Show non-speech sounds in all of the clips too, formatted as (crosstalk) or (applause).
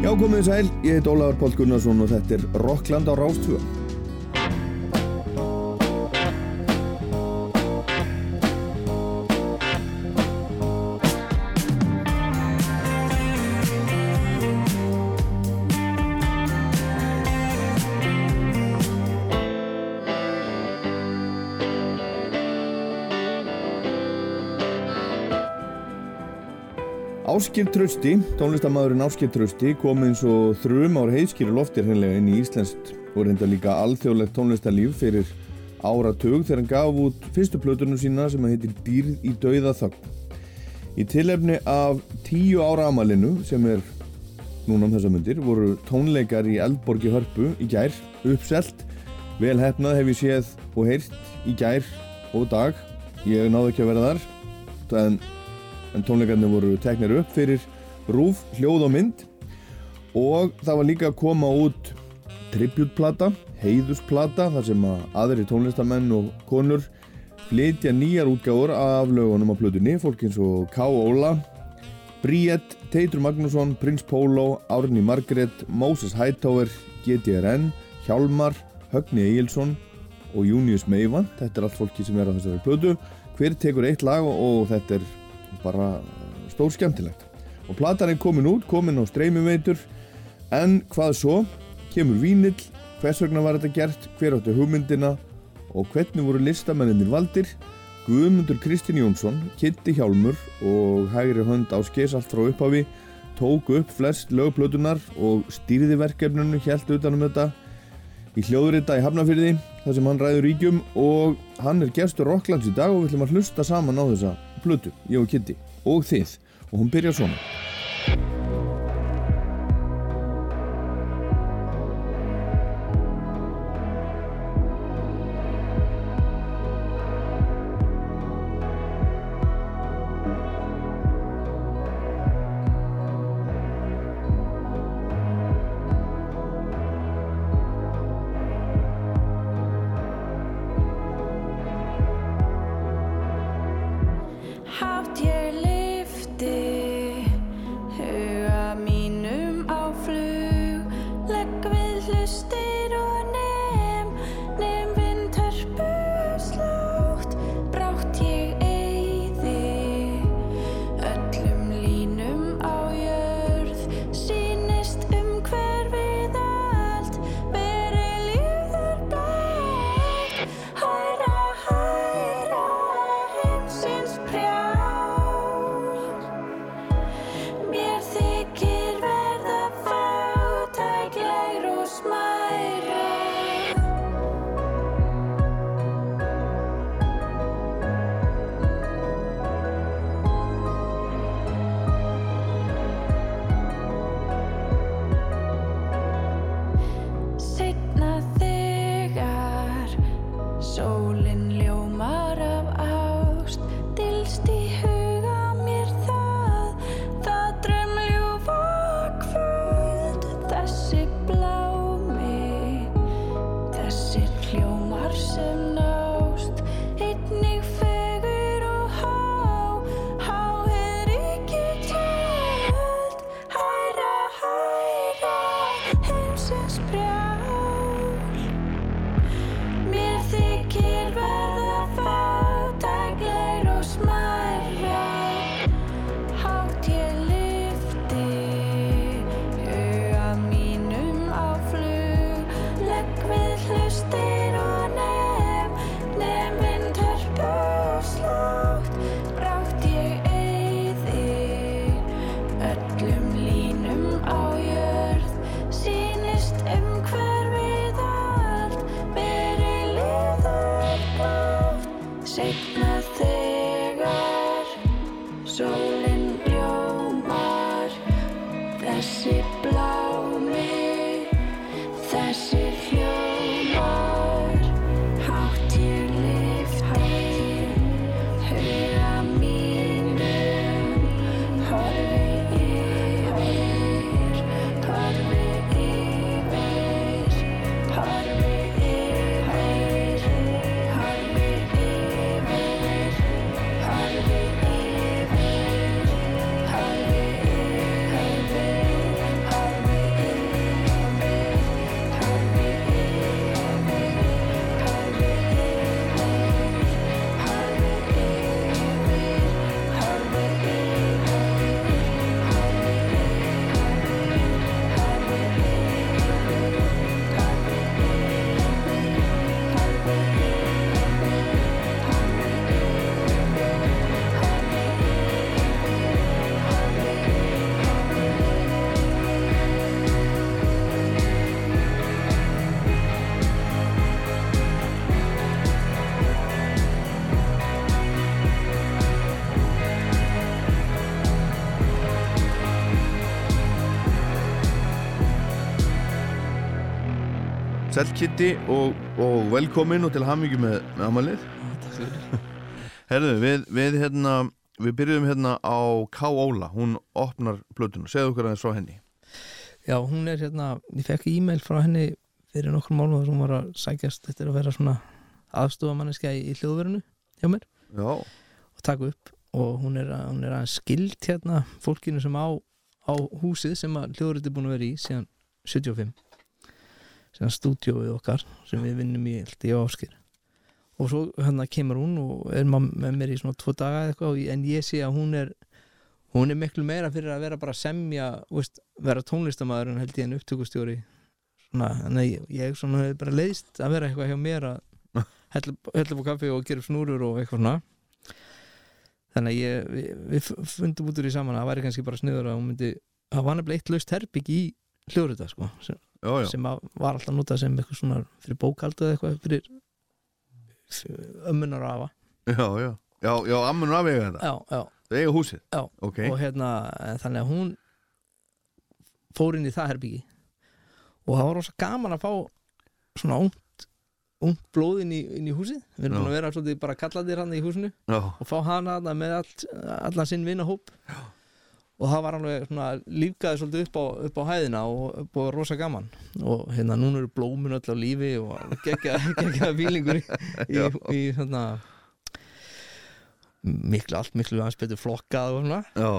Já, komið sæl, ég heit Ólaður Pól Gunnarsson og þetta er Rockland á Rástfjö. Áskir Trausti, tónlistamæðurinn Áskir Trausti kom eins og þrjum ár heiðskýri loftir hennilega inn í Íslandst og reynda líka alþjóðlegt tónlistarlíf fyrir áratug þegar hann gaf út fyrstu plötunum sína sem heitir Dýrð í dauða þögn. Í tilefni af tíu ára amalinu sem er núna um þessa myndir voru tónleikar í Eldborgi Hörpu í gær uppselt. Vel hefnað hef ég séð og heyrt í gær og dag. Ég náðu ekki að vera þar en en tónleikarnir voru teknir upp fyrir rúf, hljóð og mynd. Og það var líka að koma út tributplata, heiðusplata þar sem að aðri tónlistamenn og konur flytja nýjar útgáður af lögunum á plötunni fólk eins og K. Óla Bríett, Teitur Magnússon, Prins Pólo Árni Margret, Moses Hightower GTRN, Hjálmar Högni Egilson og Június Meivand, þetta er allt fólki sem er á þessari plötu. Hver tekur eitt lag og þetta er bara stór skemmtilegt. Og platan er komin út, komin á streymiveitur. En hvað svo? Kemur vínill, hvers vegna var þetta gert? Hver áttu hugmyndina? Og hvernig voru listamenninir valdir? Guðmundur Kristinn Jónsson Kitty Hjálmur og hægri hönd á skeis allt frá upphafi tóku upp flest lögplötunar og stýriði verkefnunu helt utanum þetta í hljóðurita í Hafnafyrði þar sem hann ræður ríkjum. Og hann er gerstur Rocklands í dag og við ætlum að hlusta saman á þessa plötu, ég og Kitty og þið og hún byrjar svona Selkitti og, og velkomin og til hamingi með, með amalið Takk fyrir. (laughs) Herðu, við, við hérna við byrjuðum hérna á K. Óla. Hún opnar plötuna, segðu okkur aðeins frá henni. Já, hún er hérna, ég fekk e-mail frá henni fyrir nokkur málum þar hún var að sækjast er að vera svona aðstofamanniska í, í hljóðverinu hjá mér. Já, og taka upp. Og hún er, hún er að skild hérna fólkinu sem á, á húsið sem að hljóðverið er búin að vera í síðan 75 síðan stúdíóið okkar sem við vinnum í á áskir og svo hérna kemur hún og er með mér í svona tvo daga eitthvað en ég sé að hún er hún er miklu meira fyrir að vera bara að semja veist, vera tónlistamæður en held ég en upptökustjóri. Svona, en ég, ég svona hef bara leiðist að vera eitthvað hjá mér að (laughs) hella á kaffi og gera snúrur og eitthvað svona. Þannig að ég, við, við fundum út úr í saman að það væri kannski bara sniður að hún myndi það var nefnilega eitt laust herbygg í hljóðrita sko, sem, já, já, sem var alltaf notað sem eitthvað svona fyrir bókaldu eða eitthvað fyrir ömmunar afa. Já, já. Já, já, ammunum afvega þetta, já, já, það eiga húsið? Já. Ok, og hérna eh, þannig að hún fór inn í það herbyggi og það var rosa gaman að fá svona ungt, ungt blóð inn í, inn í húsið. Við erum Já. búin að vera svolítið bara kallaðir hann í húsinu já, og fá hana með allt, allan sinn vinnahóp og það var alveg svona lífgaði svolítið upp á, upp á hæðina og á rosa gaman. Og hérna núna eru blómun öll á lífi og geggja (laughs) bílingur í, í, í svona miklu, allt miklu hans betur flokkað og svona. Já,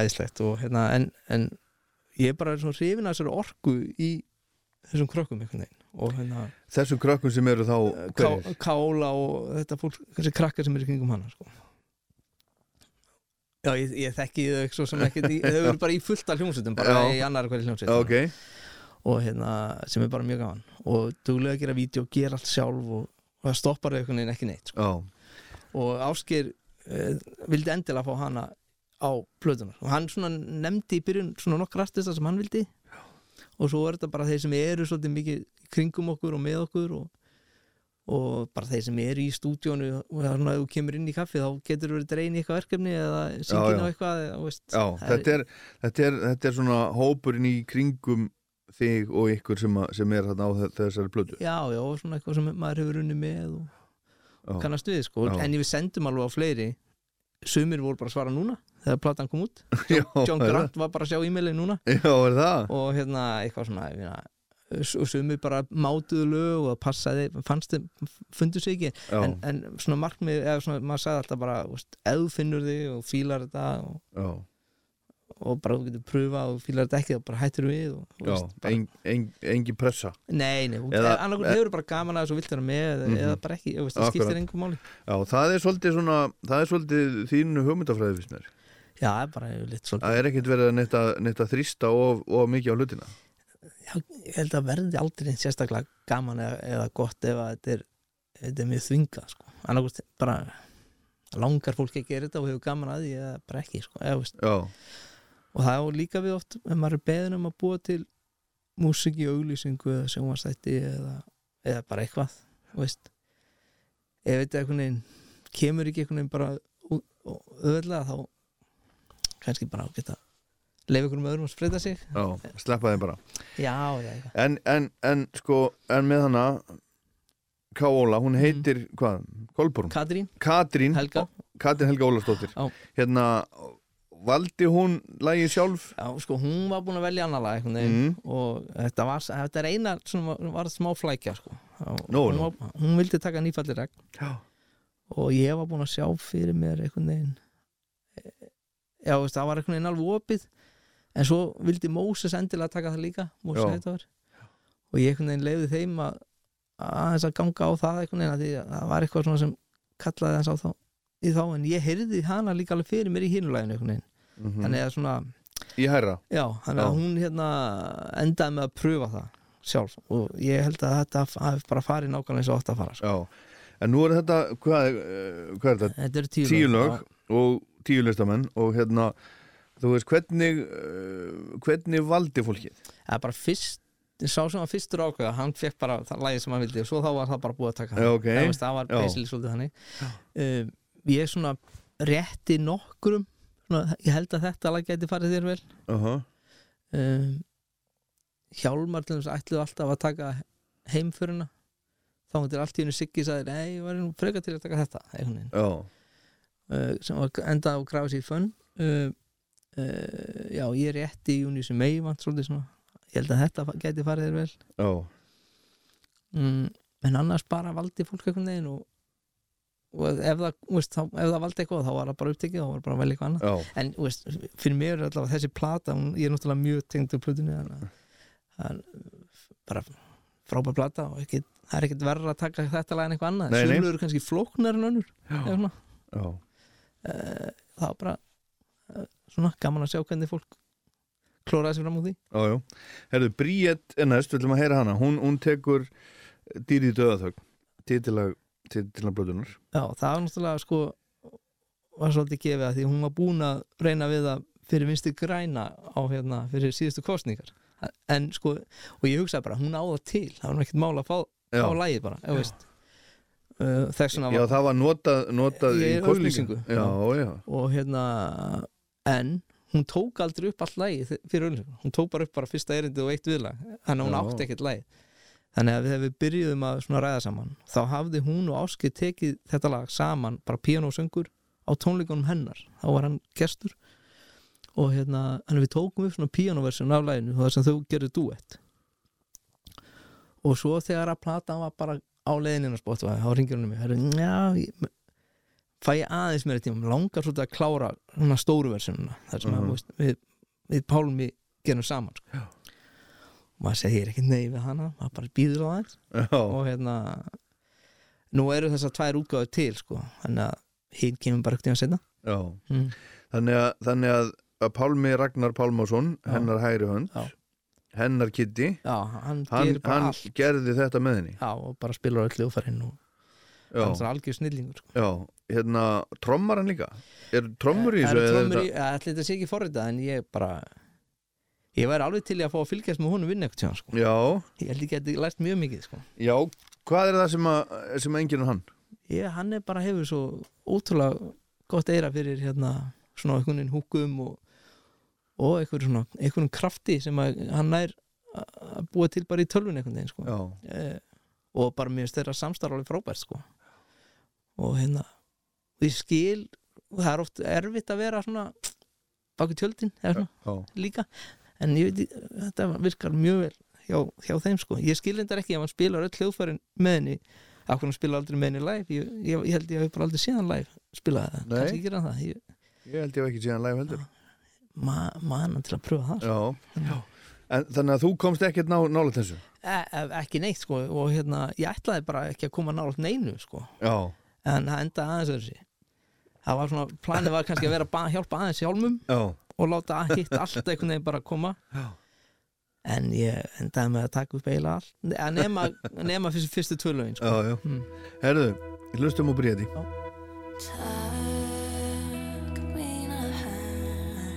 æðislegt. Og hérna en, en ég er bara svona hrifin að þessari orku í þessum krökkum einhvern veginn. Og hérna þessum krökkum sem eru þá Ká-? Kála og þetta fólk, þessi krakkar sem eru kringum hana sko. Já, ég, ég þekki þau ekki svo sem ekki þau eru bara í fullt af hljómsveitum bara Já. í annar hverju hljómsveit. Já, ok, og hérna, sem er bara mjög gaman. Og duglega að gera vídeo, gera allt sjálf og, og það stoppar þau einhvern veginn ekki neitt sko. já, og Ásker uh, vildi endilega fá hana á plötunar og hann svona nefndi í byrjun svona nokkur artista sem hann vildi. Og svo er þetta bara þeir sem eru svolítið mikið kringum okkur og með okkur og, og bara þeir sem eru í stúdíónu og svona að þú kemur inn í kaffi þá getur þú verið dreyin í eitthvað verkefni eða Já, syngin já. á eitthvað eða, veist, já þetta, er, þetta, er, þetta er svona hópurinn í kringum þig og ykkur sem, að, sem er þarna á þe- þessari plötu já, já, og svona eitthvað sem maður hefur unni með og Já, kannast við sko, Já. en við sendum alveg á fleiri sumir voru bara að svara núna þegar platan kom út (laughs) já, John er það? Grant var bara að sjá e-maili núna Já, er það? og hérna eitthvað svona ég meina, og sumir bara mátuðu lög og passaði, fannst þið fundu sig ekki, en, en svona markmið eða svona, maður sagði alltaf bara þú finnur þig og fílar þetta og, og bara þú getur pröfa og fílar þetta ekki og bara hættir við og, já veist, bara, en, en, engin pressa. Nei, nei, Eða- annarkur e- hefur bara gaman að þessu vilt vera með eða, Mhm. eða bara ekki, veist, það skiptir engum máli. Já, það er svolítið svona það er svolítið þínu hugmyndafræði fyrst mér. Já, það er bara litt svolítið. Það er ekkert verið að að þrýsta of, of mikið á hlutina ég held að verði aldrei sérstaklega gaman eða, eða gott ef að þetta er, þetta er mjög þvingað sko. annarkvæmst bara langar fólk ekki að gera þetta og hefur gaman að því eða bara ekki sko. eða, og það er líka við oft ef maður er beðin um að búa til músik í auglýsingu eða sjónvarstætti eða, eða bara eitthvað veist ef þetta einhvern veginn kemur ekki einhvern veginn bara og öðlega þá kannski bara geta leif ykkur um öðrum að spreita sig já, sleppa þeim bara já, já, já En, en, en sko, en með hana K-Óla, hún heitir hvað? Kolbrún? Katrín, Katrín Helga Katrín Helga Ólastóttir Já. Hérna, valdi hún lagið sjálf? Já, sko, hún var búin að velja annar lag Mm. og þetta var, þetta er eina sem var, var smá flækja sko. Og Nú, hún, nú. var, hún vildi taka nýfallir regn Já og ég var búin að sjá fyrir mér einhvern veginn eh, já, veist, það var einhvern veginn alveg opið en svo vildi Móses endilega taka það líka og ég einhvern veginn leiði þeim að aðeins að ganga á það einhvern veginn að því að það var eitthvað sem kallaði þess á þá í þá. En ég heyrði hana líka alveg fyrir mér í veginn. Mm þannig að svona Í hærra? Já, þannig að Já. hún hérna endaði með að pröfa það sjálf. Og ég held að þetta hafi bara farið nákvæmlega eins og átt að fara sko. En nú er þetta, hvað, eh, hvað er þetta? Þetta eru tíu, Tíu lög og tíu listamenn og hérna, þú veist, hvernig uh, hvernig valdi fólkið? Það er bara fyrst sá sem var fyrstur ákveða, hann fekk bara það lagið sem hann vildi og svo þá var það bara búið að taka Já, ok. það, það var basically svolítið þannig. Um, Ég er svona rétti nokkrum svona, ég held að þetta lag gæti farið þér vel. Uh um, Hjálmar til þess ætluðu alltaf að taka heimföruna. Þá hundir allt í hennu Siggi sagði nei, ég var nú freka til að taka þetta uh, sem var enda á að sér í fönn. Uh, uh, já, ég er rétt í júni sem megi vant svolítið svona. Ég held að þetta geti farið þér vel. Já, mm, en annars bara valdi fólk einhvern veginn og, og ef, það, veist, þá, ef það valdi eitthvað þá var það bara upptekið, þá var það bara velja eitthvað annað. Já, en veist, fyrir mér er allavega þessi plata hún, ég er náttúrulega mjög tengd úr plötunni að bara frábær plata og ekki, það er ekkert verra að taka þetta lag en eitthvað annað. Sumlu eru kannski flóknar en önnur. Eh, það var bara eh, svona gaman að sjá hvernig fólk klóraði sig fram úr því. Já, já. Herðu, Bríett næst, við ætlum að heyra hana. Hún, hún tekur dýrið döðaþögn, titilag, titilag blöðunar. Já, það var náttúrulega sko var svolítið gefið að því hún var búin að reyna við það fyrir vinstu græna á hérna fyrir síðustu kostningar en sko, og ég hugsaði bara hún á það til, það var nú ekkert mál að fá, fá lægið bara, ef veist. Uh, já var það var notað, notað Í í kostningu. Já, já, og hérna en hún tók aldrei upp allt lægið fyrir auðlýsingu, hún tók bara upp bara fyrsta erindið og eitt viðlag, þannig að hún átti ekkert lægið þannig að þegar við byrjuðum að ræða saman, þá hafði hún og Áskið tekið þetta lag saman, bara piano og söngur á tónleikunum hennar, þá var hann gestur. Og hérna en við tókum upp svona pianoversjón af læginu það sem þau gerðu duett og svo þegar að platan var bara á leiðinina Spotify, þá ringir hún um mig. Herru, já, fæ ég aðeins meira tíma, Mig langar svolítið að klára svona stóru versjónuna þar sem Mhm. að, þú veist, við, við Pálmi gerum saman sko. Og maður segir ekki nei við hana maður bara býður á það og hérna nú eru þessar tvær útgáður til sko, þannig að hinn kemur bara ekkert í að setja já. mm. Þannig að, þannig að að Pálmi Ragnar Pálmásson, hennar hægri hönd, Já. hennar Kitty, já, hann, hann, hann gerði þetta með henni. já, og bara spilar öll hljóðfærin og Já, hann er algjör snillingur sko. Já, hérna, trommar hann líka? Er trommur í þessu? þetta- í, ætli þetta sé ekki forritað en ég bara ég væri alveg til að fá að fylgjast með honum vinna eitthvað sko. Já, ég held ekki að þetta lært mjög mikið sko. já, hvað er það sem, að, sem enginn er hann? ég, hann er bara hefur svo ótrúlega gott eira fyrir hérna svona einhvern húkum og, og einhver svona, einhvern krafti sem að hann nær að búa til bara í tölvun einhvern veginn sko. Já, eh, og bara finnst þeirra samstarf alveg frábært sko. og hérna og ég skil, það er oft erfitt að vera svona baku tjöldin eða svona já, líka. En ég veit, þetta virkar mjög vel hjá, hjá þeim sko, ég skil þetta ekki ef hann spilar öll hljóðfærin með henni. Af hvernig hann spila aldrei með henni live? Ég, ég, ég held ég hef bara aldrei síðan live spilaði það, kannski gera það. Ég, ég held ég hef ekki síðan live heldur. ma, man til að pröfa það sko. Já, já. En þannig að þú komst ekkert ná, nála þessu? e, e, ekki neitt sko. Og hérna, ég ætlaði bara ekki að koma nátt neinu sko, en það endaði aðeins það var svona, planið var kannski að vera að hjálpa aðeins hjálmum já, og láta hitt allt einhvern veginn bara koma já. en ég endaði með að taka upp eiginlega allt að nema, nema fyrstu, fyrstu tvölaugin sko. Já. Mm. Herðu, hlustum á bréti. Takk mína hönd,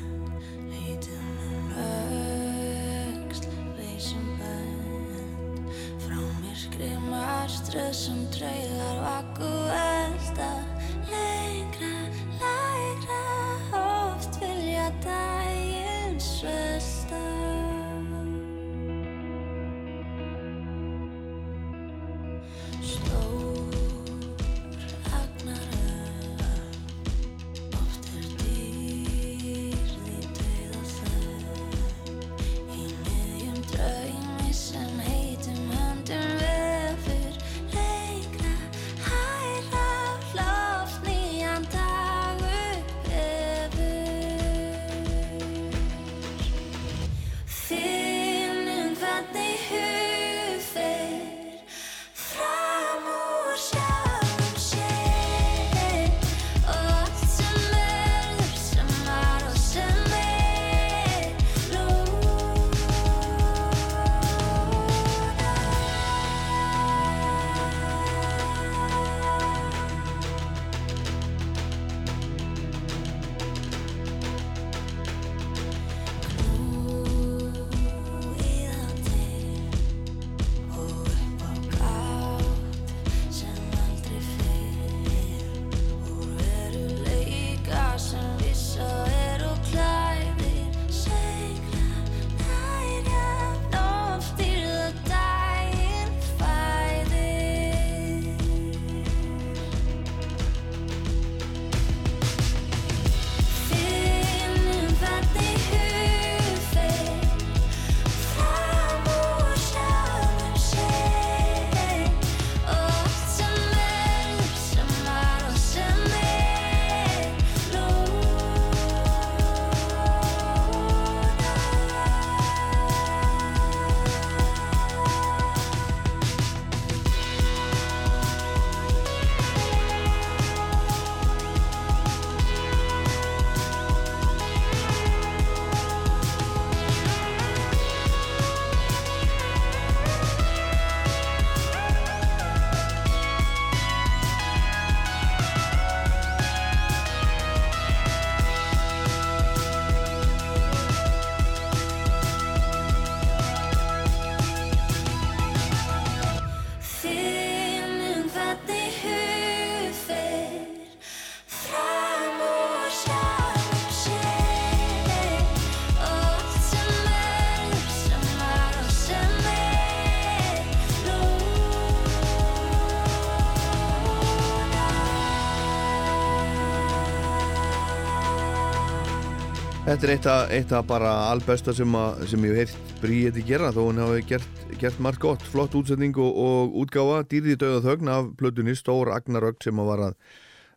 Þetta er eitt af, eitt af bara albesta sem, að, sem ég hef heyrt Bríeti gera þó hún hafi gert, gert margt gott flott útsetning og, og útgáfa dýrði döða þögn af plötunni Stór Agnarögn sem að var að,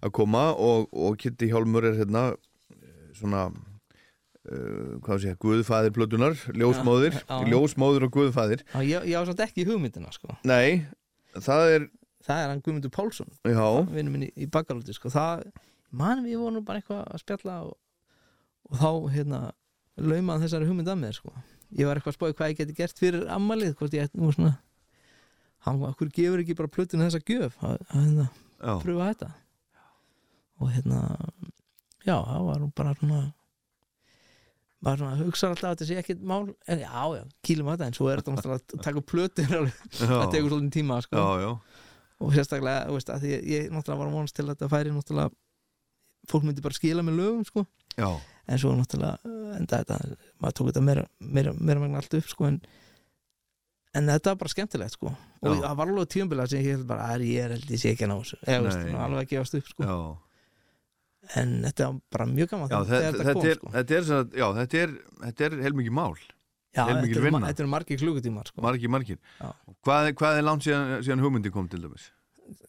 að koma og, og Kitty Hjálmur er hérna eh, svona uh, hvað sé, guðfæðir plötunar ljósmóðir, Já, já. ljósmóðir og guðfæðir Já, ég, ég á samt ekki hugmyndina sko. Nei, það er það er hann Guðmundur Pálsson vinnum minn í, í bakalúti sko. það, mann við vorum bara eitthvað að spjalla og, og þá hérna laumaði þessari hugmynd að mér sko. ég var eitthvað að spáði hvað ég geti gert fyrir ammalið hvort ég nú svona hann var, okkur gefur ekki bara plötun þessa gjöf? Að, að hérna, já, pröfa þetta. Og hérna já, það var bara svona bara svona, hugsa alltaf að þetta sé ekkert mál. En já, já, kýlum að þetta en svo er þetta náttúrulega að taka alveg, það tekur svolítið tíma sko. já, já, og sérstaklega, þú veist, að ég, ég náttúrulega var að vonast til að þetta færi náttúrulega fólk myndi bara skila með lögum, sko. Já, en svo náttúrulega, uh, enda þetta maður tók þetta meira, meira, meira megna allt upp, sko en, en þetta var bara skemmtilegt, sko. Og Já. það var alveg tíumbila sem ég held bara, að ég er held ég sé ekki að ná þessu. Eða, veist, alveg að gefast upp, sko. Já. en þetta var bara mjög gaman Já, þetta, þetta kom, er, sko. þetta er, svona- já, þetta er, þetta er heilmikið mál, Já, þetta eru þetta eru margir klukutímar, sko. Margir, margir. Hvað, er- hvað er langt síðan, síðan hugmyndi kom til dæmis?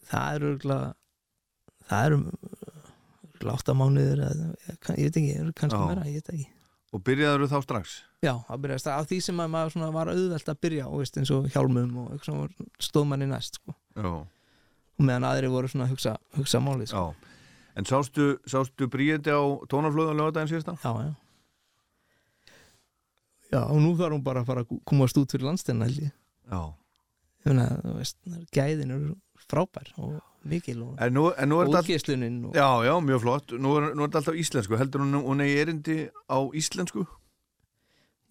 það eru það eru örugglega átta mánuður eða, ég veit ekki, kannski Já. meira, ég veit ekki Og byrjaður þá strax? Já, það byrjaðist af því sem að maður svona var auðvelt að byrja og veist eins og hjálmum og stóð manni næst sko. Já, og meðan aðri voru svona hugsa, hugsa málið sko. já. En sástu, sástu bríði á tónarflöðu á lögadaginn síðasta? já, já Já, og nú þarf hún bara að fara að komast út fyrir landstæðina held ég Já. Þannig að, þú veist, gæðin eru frábær og mikil og En nú, en nú útgeislunin og... Já, já, mjög flott. Nú er, nú er þetta alltaf íslensku. Heldur hún, hún er erindi á íslensku?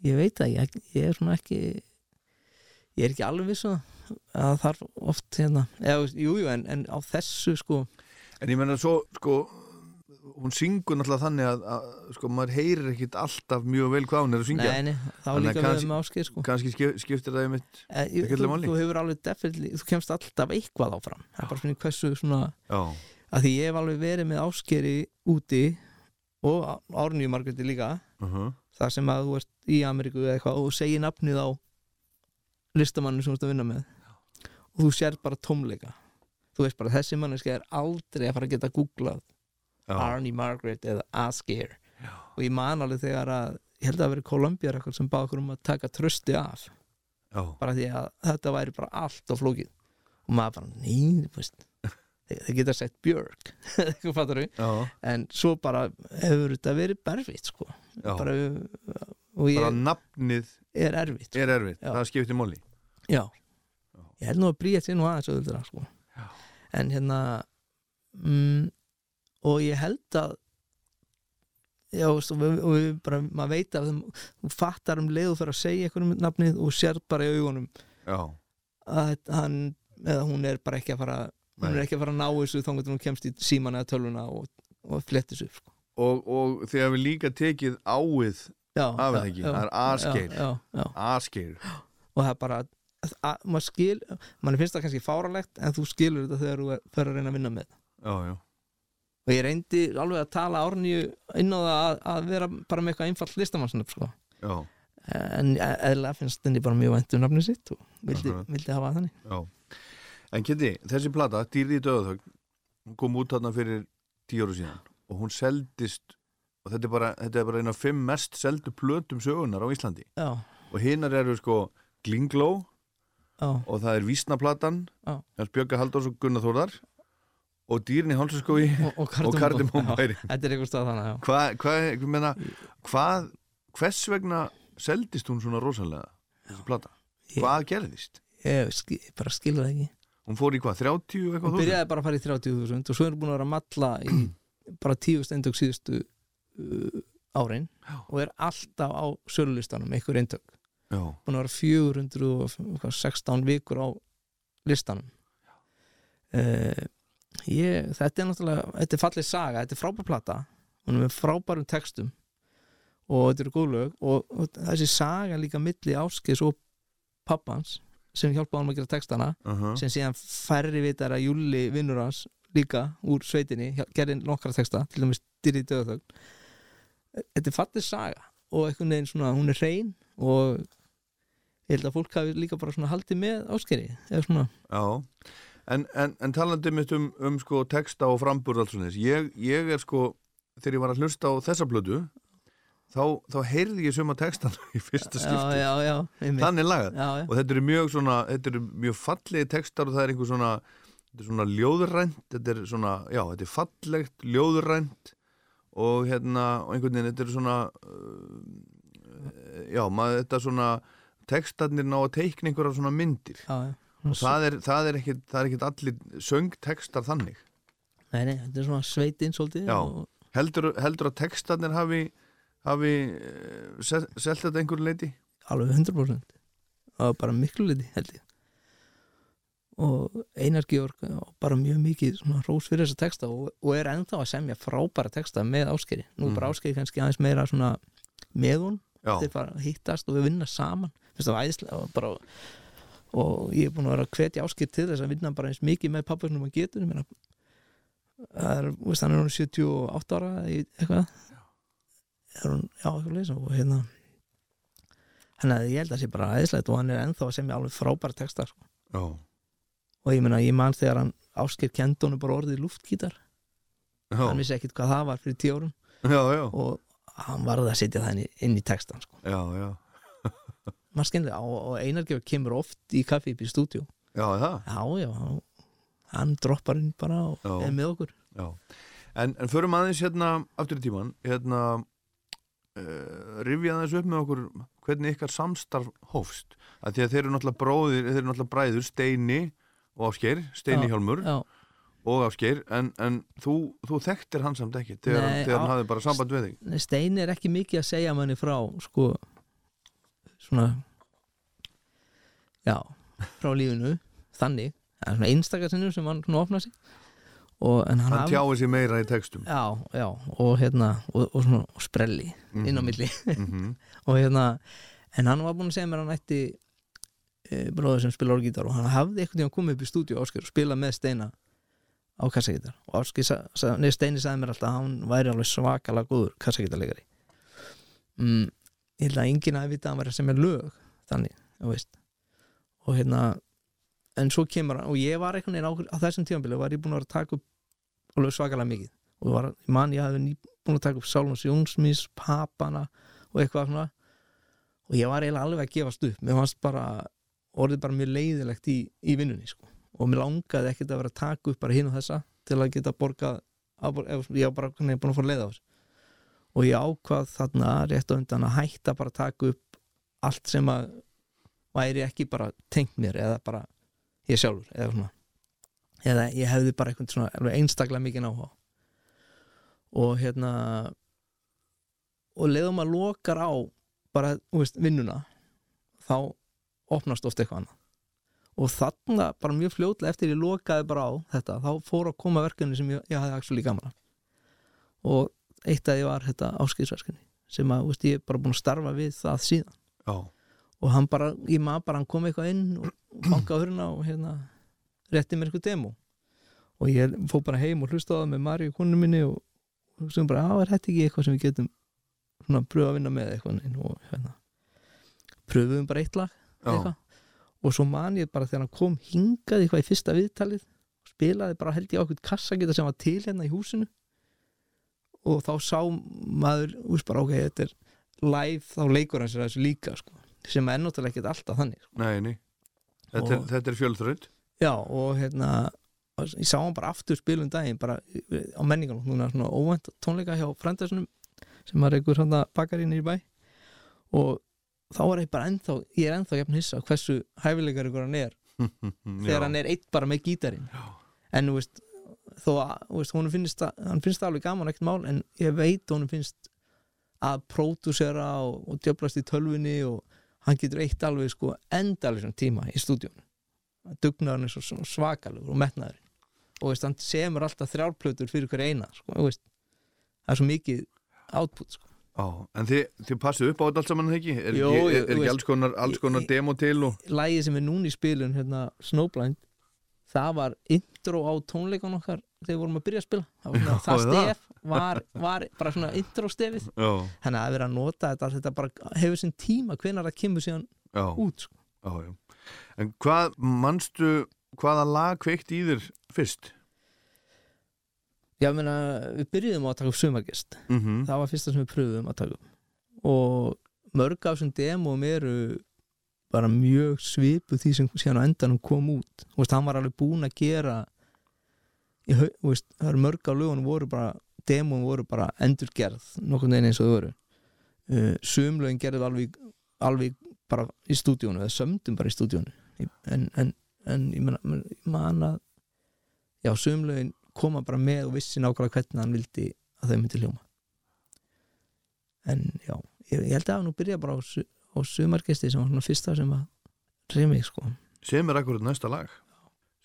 ég veit að ég, ég er svona ekki ég er ekki alveg viss um það að þarf oft hérna eða, þú veist, jú, jú, en, en á þessu sko En ég menna svo, sko, hún syngur náttúrulega þannig að, að sko, maður heyrir ekkit alltaf mjög vel hvað hún er að syngja. nei, nei, þá líka við með áskil sko. Kanski skip, skiptir það einmitt... Eh, þú, hefur alveg definitely, þú kemst alltaf eitthvað áfram. Það er bara svona hversu svona Já, að því ég hef alveg verið með áskeri úti og árnýju margréti líka. Uh -huh. þar sem að þú ert í Ameríku eða eitthvað og segir nafnið á listamannu sem þú ert að vinna með. Og þú sér bara tómleika. Þú veist bara þessi manneski er aldrei að fara að geta googlað já, Arnie Margaret eða Asgeir og ég man alveg þegar að ég held að það veri Columbia eitthvað sem bá okkur um að taka trösti af já, bara því að þetta væri bara allt á flókið og maður bara, nei, þú veist þeir, þeir geta sett Björk (laughs) eitthvað fattar við, já, en svo bara hefur þetta verið berfitt sko já. bara, og ég Bara nafnið er erfitt sko. er erfitt, Já. það skiptir móli. já. ég held nú að bríða sér nú aðeins öðuldra sko. Já. en hérna mm, og ég held að já, og, við, og við bara, maður veit að þú fattar um leið og fyrir að segja eitthvað um nafnið og sér bara í augunum Já, að hann eða hún er bara ekki að fara hún Nei. er ekki að fara að ná þessu þá hún kemst í síman eða tölvuna og, og flettis upp sko. og, og þegar við líka tekið áið já, af það ekki, það er askeir, askeir. og það er bara að, að, maður skil mann finnst það kannski fáralegt en þú skilur þetta þegar þú fer að reyna að vinna með. Já, já, og ég reyndi alveg að tala árnýju inn á það að, að vera bara með eitthvað einfalt listamannsnöfn sko. en eðlega finnst henni bara mjög væntu nafnið sitt og vildi, Akkurat. vildi hafa þannig já. En Kitty, þessi plata, Dýrði í hún kom út þarna fyrir tíu ára síðan og hún seldist, og þetta er bara, þetta er bara eina af fimm mest seldu plötum sögunar á Íslandi. já, Og hinnar eru sko Glingló já, og það er Vísnaplatan, Björga Halldórs og Gunnar Þórðar og Dýrin í Hálsaskói og, og og Kardimum Já, bæri. þetta er eitthvað stað þannig hvað, ég meina, hvað, hvers vegna seldist hún svona rosalega, þessi plata? Ég- Hvað gerðist? ég skil, bara skilur það ekki. Hún fór í hvað, 30 eitthvað hún byrjaði bara að fara í 30.000 og svo er hún búin að vera að matla í (clears throat) bara tíu steindök síðustu uh, árin Já. og er alltaf á sölulistanum einhver eintök, Já, búin að vera 416 vikur á listanum. Uh, ég, þetta er náttúrulega þetta er fallið saga, þetta er frábær plata. Hún er með frábærum textum og þetta eru góð lög og, og þessi saga líka milli áskis og pappans sem hjálpaði hann að gera textana uh sem síðan færri vitar að Júli vinnur hans líka úr sveitinni gerði nokkra texta til dæmis dyrði döðaþögn þetta er fallið saga og einhvern veginn svona, hún er hrein og ég held að fólk hafi líka bara svona haldið með áskeri eða svona, Já, en, en, en talandi mitt um, um sko texta og frambúr alls svona þess, ég, ég er sko þegar ég var að hlusta á þessa blödu þá, þá heyrði ég suma textan í fyrsta já, skipti, já, já, einmitt. þannig lagað já, já, og þetta eru mjög svona, þetta eru mjög fallegi textar og það er einhver svona þetta er svona ljóðrænt, þetta er svona já, þetta er fallegt, ljóðrænt og hérna, og einhvern veginn þetta er svona uh, já, maður, þetta er svona textarnir ná að teikna einhverja svona myndir já, já. Og það er, það er ekkit, það er ekkit allir söngtextar þannig. Nei, nei, þetta er svona sveitinn svolítið Já. og, heldur, heldur að textarnir hafi hafi uh, selt þetta einhverju leiti? alveg 100% og bara miklu liti held ég. Og Einar Georg á bara mjög mikið svona rós fyrir þessa texta og, og er ennþá að semja frábæra texta með áskeri nú er bara áskeri kannski aðeins meira svona með hún, þeir fara að hittast og við vinna saman. Það æðislega og bara og ég er búin að vera að hvetja áskeri til þess að vinna bara eins mikið með pappa sem hann getur meina það er, veist, hann er hún 78 ára eitthvað. Er hún, já, eitthvað leysa og hérna hann að ég held að það sé bara æðislegt og hann er ennþá að semja alveg frábæra texta sko. já, og ég meina, ég man þegar hann ásker kendónu bara orðið lúftgítar. Já, hann vissi ekkit hvað það var fyrir tíu árum. Já, já, og hann varði að setja það inn í, inn í textan sko. já, já, maður og, Einargjöf kemur oft í kaffi upp í stúdíu já, já, já, hann, hann droppar inn bara og Já. er með okkur. Já. En, en förum aðeins hérna aftur í tíman, hérna uh, rifja aðeins upp með okkur hvernig ykkar samstarf hófst, að því að þeir eru náttúrulega bróðir, þeir eru náttúrulega bræður, Steini og Ásgeir, Steini Já, Hjálmur já, og Ásgeir, en, en þú, þú þekktir hann samt ekki, þegar, Nei, hann, þegar hann á- hafði bara samband við þig. Steini er ekki mikið að segja manni frá sko svona já, frá lífinu þannig, það er svona einstakarsinnum sem hann svona opna sig. Og, en hann, hann tjáði sér meira í textum. Já, já, og hérna og, og svona og sprelli inn á Mhm. milli. (laughs) Mm og hérna, en hann var búinn að segja mér að hann ætti e, bróður sem spila orgítar og hann hafði einhvern tíðan komið upp í stúdíu og spila með Steina á kassagítar og Ásker, sa- sa- nei, Steini sagði mér alltaf að hann væri alveg svakalega góður kassagítarleikari mm, ég held að enginn hafi vitað að hann væri að semja lög þannig, þú veist og hérna en svo kemur hann, og ég var einhvern veginn á, þessum tímanbili var ég búinn að vera að taka upp alveg svakalega mikið. Og var, man ég hafði ný, búinn að taka upp Sálmans Jónsmís, Papana og eitthvað svona. Og ég var eiginlega alveg að gefast upp. Mér fannst bara, orðið bara mjög leiðilegt í, í vinnunni sko. Og mér langaði ekkert að vera að taka upp bara hinn og þessa til að geta borgað að, ég var bara hvernig búin að fór leið á þessu. Og ég ákvað þarna rétt á undan að hætta bara að taka upp allt sem að væri ekki bara tengt mér eða bara ég sjálfur eða svona. Eða ég hefði bara eitthvað svona einstaklega mikið áhuga. Og hérna og leiðum að lokar á bara, þú veist, vinnuna þá opnast oft eitthvað annað. Og þarna bara mjög fljótlega eftir ég lokaði bara á þetta þá fór að koma verkefni sem ég, ég hafði actually gaman af. Og eitt að ég var þetta áskýðsverkefni sem að, þú veist, ég er bara búin að starfa við það síðan. Já, og hann bara, ég maður bara, hann kom eitthvað inn og bankaði hurna og hérna rétti mér eitthvað demo. Og ég fór bara heim og hlusta á það með Mari og konu minni og sem bara, á, er þetta ekki eitthvað sem við getum svona pröfa að vinna með eitthvað? Og hérna pröfuðum bara eitt lag eitthvað. Og svo man ég bara þegar hann kom hingað eitthvað í fyrsta viðtalið spilaði bara held ég okkur kassagita sem var til hérna í húsinu. Og þá sá maður úst bara ok, þetta er live þá leikur hann sér að þessu líka sko, sem er náttúrulega ekkert alltaf þannig sko. nei, nei. Þetta, er, Og- þetta er fjölþraut. Já og hérna ég sá hann bara aftur spilum daginn bara á menningunum, núna svona óvænt tónleika hjá frændasunum sem var einhver að bakarinn í bæ. Og þá er ég bara ennþá ég er ennþá jafn hissa hversu hæfilegar ykkur hann er (laughs) þegar hann er eitt bara með gítarinn. En þú veist þó að honum finnst það, hann finnst það alveg gaman ekkert mál en ég veit honum finnst að pródúsera og, og djöflast í tölvunni og hann getur eitt alveg sko endalega tíma í stúdíun dugnaðurinn er svo svakalegur og metnaður og veist, hann semur alltaf þrjárplötur fyrir hver eina sko, veist, það er svo mikið output sko. En þið, þið passið upp á þetta allt saman ekki? Er, jú, er, er þú ekki alls konar, alls konar demo til og... lagið sem er núna í spilun hérna, Snowblind það var intro á tónleikan okkar þegar við vorum að byrja að spila það það. stef var, var bara svona intro-stefið þannig að það er verið að nota þetta þetta bara hefur sinn tíma hvenær það kemur síðan já, út sko. já, já. En hvað, manstu, hvaða lag kveikt í þér fyrst? Já, ég meina, við byrjuðum á að taka upp sumargest. Mm það var fyrsta sem við pröfum að taka upp. Og mörg af þessum demóum eru bara mjög svipu því sem síðan á endanum kom út. Þú veist, hann var alveg búinn að gera veist, það eru mörg af lögunum voru bara, demóum voru bara endurgerð nokkurn veginn eins og þau voru. Uh, sumlögin gerðum alveg alveg bara í stúdíónu eða sömdum bara í stúdíónu en, en, en ég meina, ég man að já, sumlögin koma bara með og vissi nákvæmlega hvernig hann vildi að þau myndi hljóma. En já, ég, ég held að nú byrja bara á, á sumargesti sem var svona fyrsta sem að reymi sko. Sem er akkurat næsta lag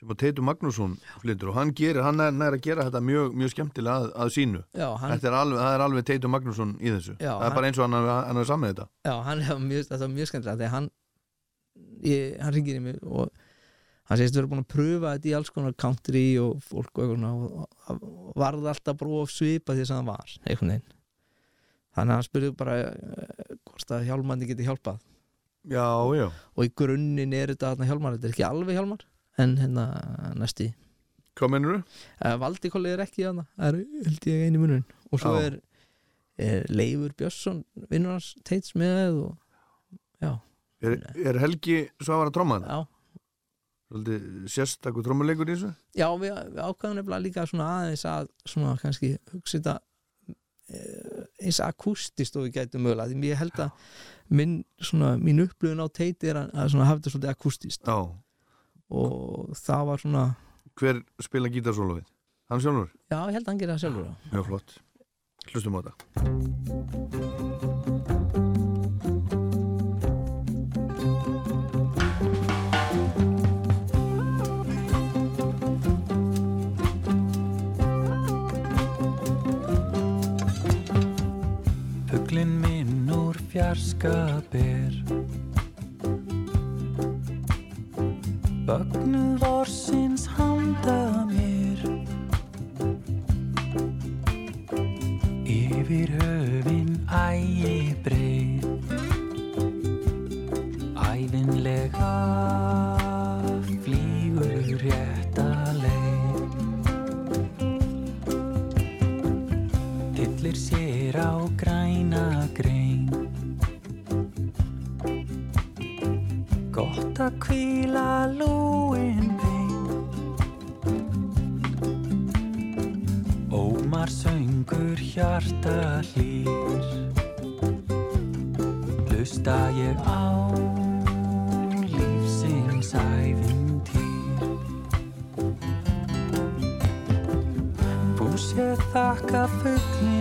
sem að Teitur Magnússon flytur og hann gerir, hann er, er að gera þetta mjög, mjög skemmtilega að, að sínu. Já, hann, er alveg, það er alveg Teitur Magnússon í þessu. Já, það er hann- bara eins og hann, hann, er saman þetta. Já, hann hefur mjög, var mjög skemmtilega þegar hann ég, hann ringir í mig og hann segist við erum búin að pröfa þetta í alls konar country og fólk og eitthvað og, og, og varð alltaf bara of svipa því sem það var einhvern veginn. Þannig að hann spurði bara eh, hvort að hjálmandi geti hjálpað. Já, já, og í grunninn er þetta þarna hjálmar þetta er ekki alveg hjálmar en hérna næsti. Hvað mennur þú? uh, Valdikolli er ekki það er held ég einu munun og svo er, er Leifur Björnsson vinnur hans teits með og Er, er Helgi Svavar að tróma þetta? já, sérstakur trómuleikur í þessu? já við, við ákvæðum nefnilega líka svona aðeins að svona kannski hugsa þetta eh, eins akústist og við gætum mögulega því ég held að minn, svona, mín upplifun á teiti er að, að hafa þetta svolítið akústist Já, og það var svona hver spila gítarsólofið? Hann sjálfur? já, ég held að hann gera það sjálfur já. Mjög flott Hlustum á þetta Fuglinn minn úr fjarska ber Vögnu vorsins handa mér. Yfir höfin ægi breið. Ævinlega flýgur rétta leið. Tyllir sér á græna grein. Gott að kvíla lúin söngur hjarta hlýr. Hlusta ég á lífsins ævintýr. Fús ég þakka fuglinn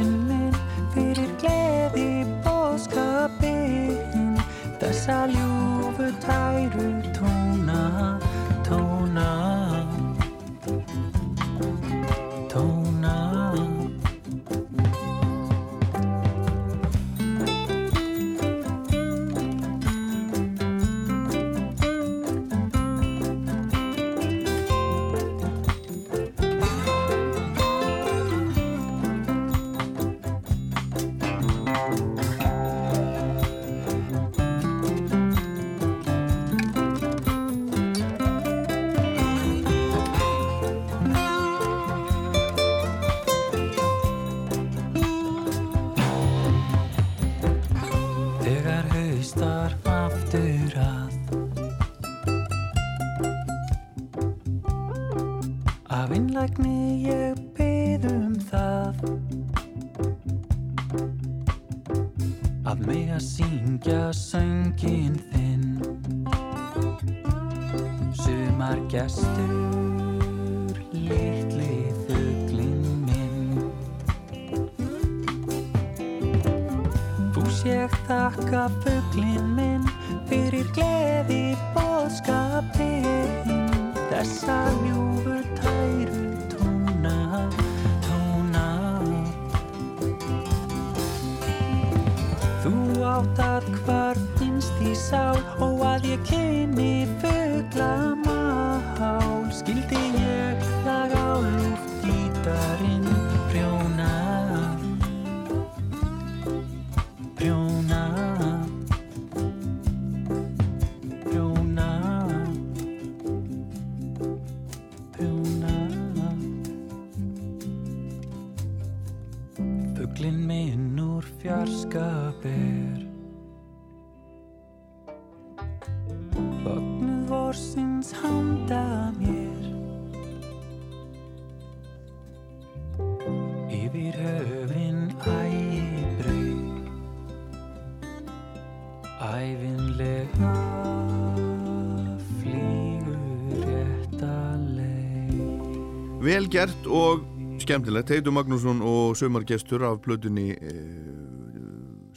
og skemmtilegt. Heitur Magnússon og sömargestur af plötunni e,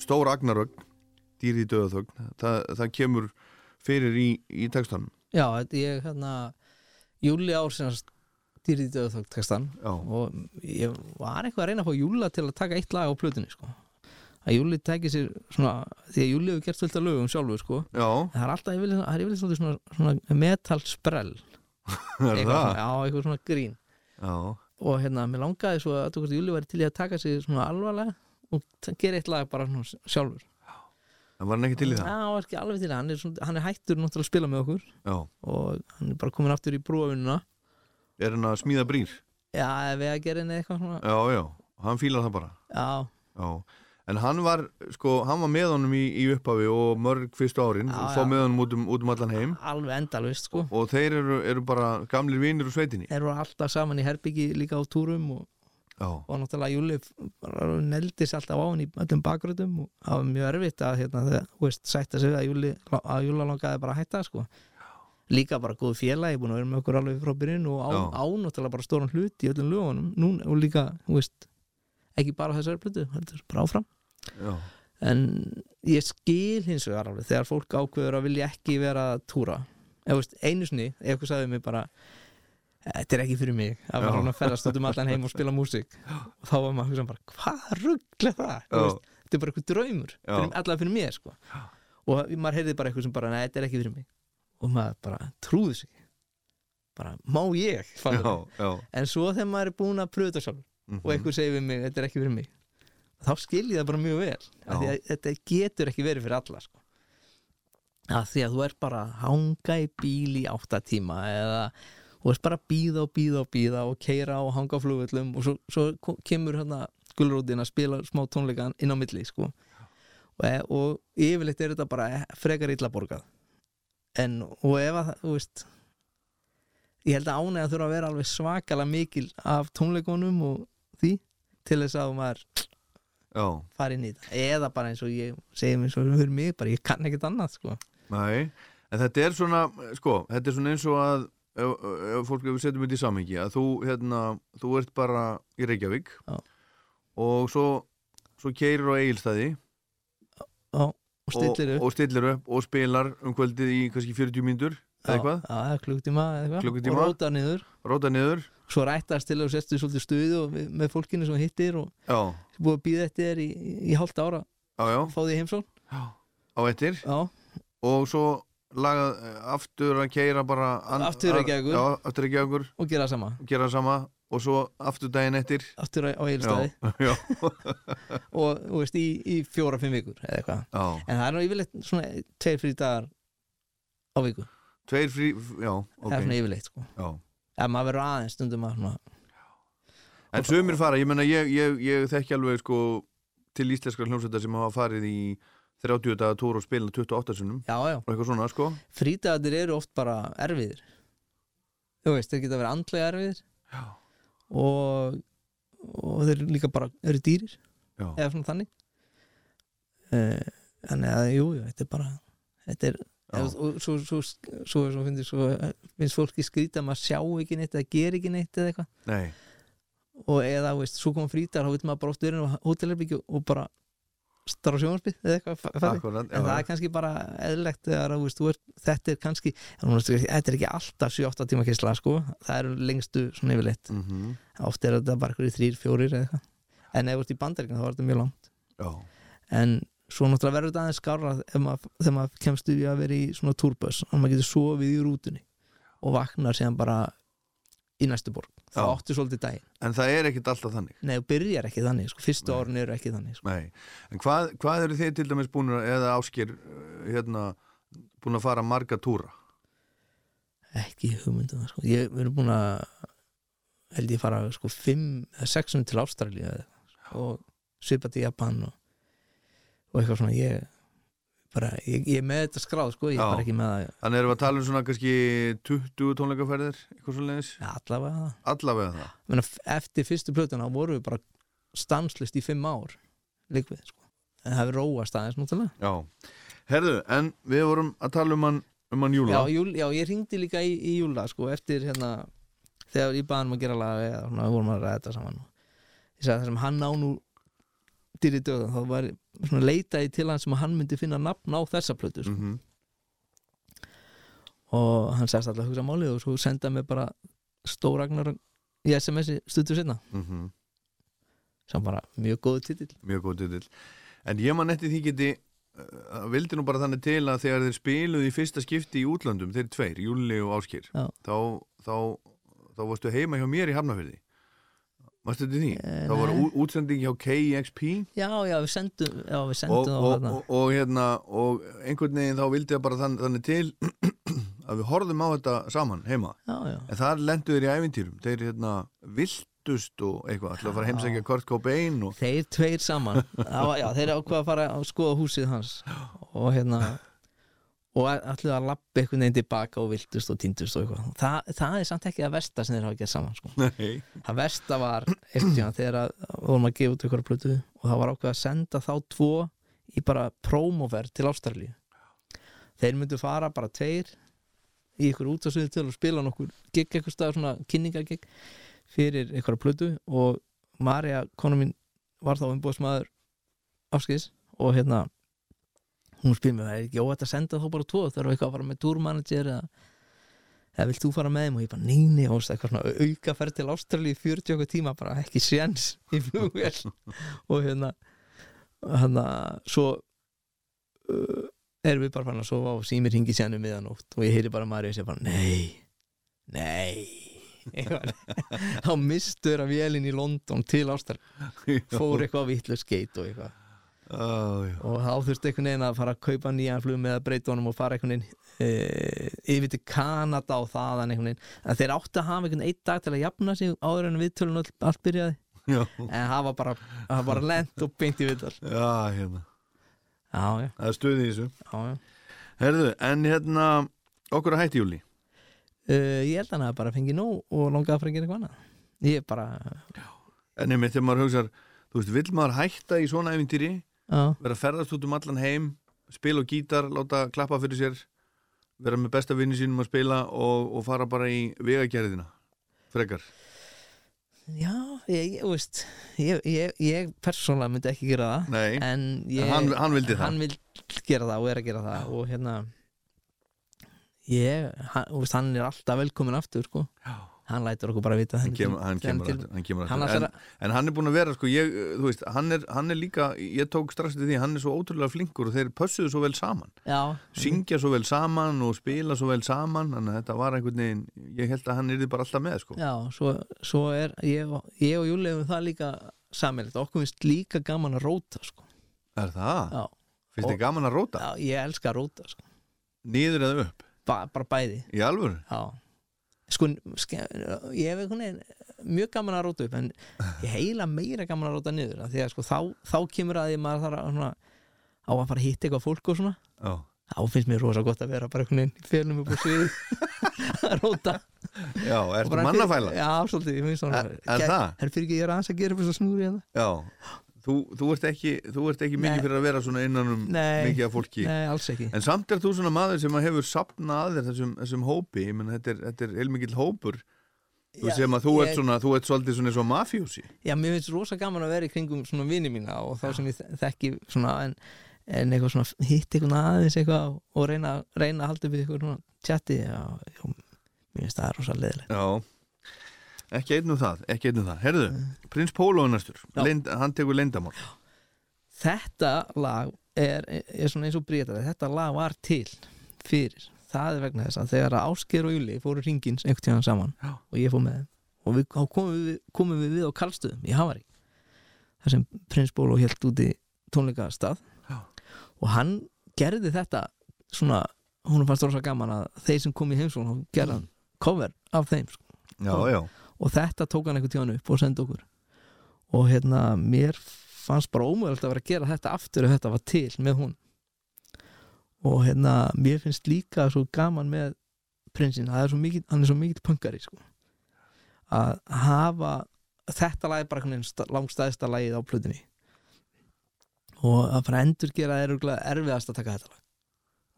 Stór Agnarögn Dýri döðaþögn það, það kemur fyrir í, í textanum. Já, þetta ég hérna Júli ársins dýrið döðþögt textan Já, og ég var eitthvað að reyna að fá Júla til að taka eitt lag á plötunni sko. að Júli teki sér svona því að Júli hefur gert fullt af lögum sjálfur sko. já, það er alltaf það er yfirleitt svona, svona, metal sprell (laughs) er eitthvað, já, eitthvað svona grín. Já, og hérna, mér langaði svo að þú Júli væri til í að taka sig svona alvarlega og gera eitt lag bara svona sjálfur. En var hann ekki til í Já, það? var ekki alveg til í það, hann er, svona, hann er hættur náttúrulega að spila með okkur. Já, og hann er bara komin aftur í brúavinnuna er hann að smíða brýr? Já, við að gera henni eitthvað svona. Já, já, hann fílar það bara. Já, Já, en hann var sko, hann var með honum í, í upphafi og mörg fyrstu árin, Já, fá já. með honum út um, út um allan heim. Alveg endalvist sko. Og þeir eru, eru bara gamlir vinir úr sveitinni. Þeir voru alltaf saman í herbyggi líka á túrum og, og náttúrulega Júli neldis alltaf á hann í öllum bakgröðum og það var mjög erfitt að hérna, þegar, þú veist, sætta sig að Júli að Júla langaði bara að hætta sko. Líka bara góð félagi, búin að vera með okkur alveg frá byrjun og á, Já. á náttúrulega bara stóran hlut í öllum lögunum. Núna, og líka, ekki bara þessari plötu, heldur bara áfram já, en ég skil hins vegar alveg þegar fólk ákveður að vilja ekki vera að túra. Eða veist, einu ef eitthvað sagði mig bara þetta er ekki fyrir mig. Að Já. fara að ferðast út um allan heim og spila músík. Og þá var maður bara, hvað ruggla það? Þetta er bara eitthvað draumur fyrir, allavega fyrir mér sko. og maður heyrði bara eitthvað sem bara, nei, þetta er ekki fyrir mig. Og maður bara trúði sig. Bara, má ég já, já. En svo þegar maður er búin að þetta sjálf mhm. og einhver segir við mig, þetta er ekki fyrir mig þá skil ég það bara mjög vel þetta getur ekki verið fyrir alla sko. að því að þú ert bara að hanga í bíl í átta tíma eða þú ert bara að býða og býða og býða og keira og hanga á flugvöllum og svo, svo kemur hérna gulrótin að spila smá tónleikan inn á milli sko. og, e- og yfirleitt er þetta bara frekar illa borgað en og ef að þú veist ég held að ánægja þurfa að vera alveg svakalega mikil af tónleikunum og því til þess að maður Já, fari inn í þetta. Eða bara eins og ég segi mér svo fyrir mig bara ég kann ekkert annað sko. Nei En þetta er svona, sko, þetta er svona eins og að ef, ef fólk, ef við setjum þetta í samhengi að þú, hérna, þú ert bara í Reykjavík Já. og svo, svo keirir á Egilstaði og og, stillir upp og spilar um kvöldið í kannski 40 mínútur eða eitthvað, Já, já, klukktíma eða eitthvað. Klukkutíma. og róta niður. Róta niður svo rættast til að þú sestu svolítið stuði og með fólkinu sem hittir og Já, búið að býða eftir þér í, í hálft ára já, já, fá því heimsól á ettir og svo lagað eh, aftur að keira bara Aftur. Já, aftur Reykjavíkur, og gera sama. Gera það sama. Og svo aftur daginn eftir. Aftur á eilstæði Já, (laughs) já, (laughs) og veist, í, í fjóra-fimm vikur eða eitthvað. En það er nú yfirleitt svona tveir frí dagar á viku. Tveir frí, já, það er ok. svona yfirleitt sko. Já. Ef maður verður aðeins stundum að En sumir fara, ég menna ég, ég, ég þekki alveg sko til íslenskar hljómsveitar sem hafa farið í 30 daga tór og spilna 28 sunnum og eitthvað svona sko. Frídagarnir eru oft bara erfiðir. Þú veist, þeir geta verið andlega erfiðir. Já. og og þeir líka bara eru dýrir Já, eða svona þannig. Uh, þannig að jú, jú, þetta er bara þetta er. Og, og svo, svo, svo, svo, finnst, fólki skrýta að maður sjá ekki neitt eða ger ekki neitt eða eitthvað. Nei, og eða, veist, svo kom frítar þá vil maður bara oft vera á hótelherbyggju og bara starra sjónvarpið eða eitthvað akkurat en það er kannski bara eðlilegt þegar þú veist, ert, þetta er kannski þetta er ekki alltaf 7-8 tíma kysla sko, það eru lengstu svona yfirleitt. Mm -hmm. oft er þetta bara eða eitthvað. En ef þú ert í bandaríkina þá er þetta mjög langt. Já, en svo náttúrulega verður þetta aðeins maður, þegar maður kemst í að vera í svona túrböss og maður getur sofið í rútunni og vaknar síðan bara í næstu borg, þá Já. áttu svolítið daginn en það er ekkit alltaf þannig nei, þú byrjar ekki þannig, sko, fyrstu árin eru ekki þannig sko. Nei, en hvað, hvað eru þið til dæmis búin að, eða áskir hérna, búin að fara marga túra? ekki hugmyndum það, sko. ég erum búin að held ég fara sko 5 eða 6 til Ástralíu eða eitthvað, sko, og svipað í Japan og, og eitthvað svona ég bara, ég, ég er með þetta skráð sko, ég er bara ekki með það. Þannig erum við að tala um svona kannski 20 tónleikaferðir, eitthvað svo leiðis allavega það. Allavega það. Menna, eftir fyrstu plötuna voru við bara stanslist í fimm ár líkvið sko. en það hefur róast aðeins náttúrulega Já, herðu, en við vorum að tala um hann, um hann Júla já, júl, já, ég ringdi líka í, í Júla sko, eftir hérna þegar ég baði hann að gera laga eða svona, við vorum að ræða þetta saman. Ég sagði það sem hann á nú dýri döða, þá var svona leitaði til hann sem að hann myndi finna nafn á þessa plötu sko. mm og hann sagðist alltaf hugsa málið og svo sendaði mig bara stóragnar í SMS-i stuttur sinna -hmm. sem bara mjög góðu titill Mjög góð titill En ég man eftir því geti uh, vildi nú bara þannig til að þegar þeir spiluðu í fyrsta skipti í útlöndum þeir tveir, Júli og Áskir Já. þá, þá, þá varstu heima hjá mér í Hafnafyrði Varstu þetta því? Nei. ú- útsending hjá KXP já, já, við sendum, já, við og, sendum það og, þarna. og, og hérna og einhvern veginn þá vildi ég bara þann, þannig til (clears throat) að við horfðum á þetta saman heima já, já, en þar lendu þeir í ævintýrum þeir hérna viltust og eitthvað ætla að fara heimsækja Kurt Cobain og þeir tveir saman það var, já, þeir ákvað að fara að skoða húsið hans (gasps) og hérna og allir að lappa einhvern veginn tilbaka og viltust og týndust og eitthvað. Þa, það er samt ekki að versta sem þeir hafa gert saman sko. það versta var eftir þegar við vorum að gefa út einhverja plötu og það var ákveð að senda þá tvo í bara prómoferð til Ástralíu. Þeir myndu fara bara tveir í einhverju útasviðu til að spila nokkur gig eitthvað staðar svona kynningagig fyrir einhverja plötu og Marja, konu mín, var þá umbúðsmaður afskis og hérna hún spyr mér, er ekki óvægt að senda þá bara tvo? Þarf eitthvað að fara með tourmanager eða eða vilt þú fara með þeim? Og ég bara neini og eitthvað svona auka ferð til Ástralíu í 40 okkur tíma, bara ekki séns í flugvél. (laughs) Og hérna hérna svo uh, erum við bara fann að sofa og símir hingi sérna um miðanótt og ég heyri bara Marja og sé bara nei, nei. (laughs) (laughs) Þá mistur að vélinn í London til Ástralíu. Fór eitthvað vitlu skeit og eitthvað Já. og þá þurfti einhvern veginn að fara að kaupa nýjan flug með að breyta honum og fara einhvern veginn e, yfir til Kanada og þaðan einhvern veginn. En þeir áttu að hafa einhvern einn dag til að jafna sig áður en viðtölun all, allt byrjaði. Já, en það var bara, það bara lent og beint í viðtöl já, hérna. Já, Það er stuð í þessu. Herðu, en hérna okkur að hætti Júli Uh, ég held að hafi bara fengið nóg og langaði að fara að gera eitthvað annað. Ég bara, En einmitt þegar maður hugsar Þú veist, vill maður hætta í svona æfintýri já, vera að ferðast út um allan heim spila og gítar, láta klappa fyrir sér vera með besta vinni sínum að spila og, og fara bara í vegagerðina frekar já ég, ég, veist ég, ég, ég persónulega myndi ekki gera það Nei, en ég, hann, hann vildi það hann vil gera það og er að gera það og hérna ég, hann, veist, hann er alltaf velkomin aftur sko. Já. Hann lætur okkur bara vita hann kemur, hann kemur, til- hann kemur hann En, en hann er búin að vera sko, ég, veist, hann er, hann er líka ég tók strax til því, hann er svo ótrúlega flinkur og þeir pössuðu svo vel saman já, syngja svo vel saman og spila svo vel saman þannig að þetta var einhvern veginn ég held að hann yrði bara alltaf með sko. já, svo, svo er ég, ég og Júli hefum það líka sammeilegt, okkur finnst líka gaman að róta sko. Er það? já, Finnst þið gaman að róta? já, ég elska að róta sko. Niður eða upp? ba, bara bæði Í alvöru? já sko, ég hef einhvern veginn mjög gaman að róta upp en ég heila meira gaman að róta niður því að sko, þá, þá kemur að því að maður þarf að, svona, á að fara að hitta eitthvað fólk og svona Já. þá finnst mér rosa gott að vera bara einhvern veginn í félum upp á svið (laughs) að róta Já, ertu bara mannafæla? fyrir- Já, svolítið, ég finnst svona Er- er það? Er fyrir ekki ég er aðeins að gera þess að snúri hérna Já, (gasps) þú, þú ert ekki, þú ert ekki mikið fyrir að vera svona innan um Nei. mikið af fólki. Nei, alls ekki. En samt er þú svona maður sem hefur sapnað þessum, þessum hópi. Ég menn, þetta er, þetta er heilmikill hópur. Þú Já, sem að þú ert ég- svona, þú ert svolítið svona eins og mafjósi Já, mér finnst rosa gaman að vera í kringum svona vini mína og þá sem ég þe- þekki svona en, en eitthvað svona hitt eitthvað aðeins eitthvað og reyna, reyna að halda upp eitthvað svona já, já, mér finnst það rosa leðilegt Já, ekki einn um það, ekki einn um það. Herðu, prins Pólo næstur. Lind, Hann tekur leyndamál Þetta lag er, er svona eins og breytaði þetta lag var til fyrir. Það er vegna þess að þegar Ásker og Júli fóru hringins einhvern tíðan saman Já. og ég fór með þeim og við, komum við, komum við við á Karlstöðum í Havari þar sem Prins Bólo hélt úti tónleikastað. Og hann gerði þetta svona, hún fannst rosa gaman að þeir sem kom í heimsón hann gerði hann cover af þeim sko. Já, já, og þetta tók hann einhvern tíðan upp og sendi okkur. Og hérna mér fannst bara ómögulegt að vera að gera þetta aftur ef þetta var til með hún. Og hérna mér finnst líka svo gaman með prinsinn, hann er svo mikið punkari sko. Að hafa þetta lag er bara einhvern veginn sta- langstæðsta lagið á plötunni. Og að fara endur gera er erfiðast að taka þetta lag. og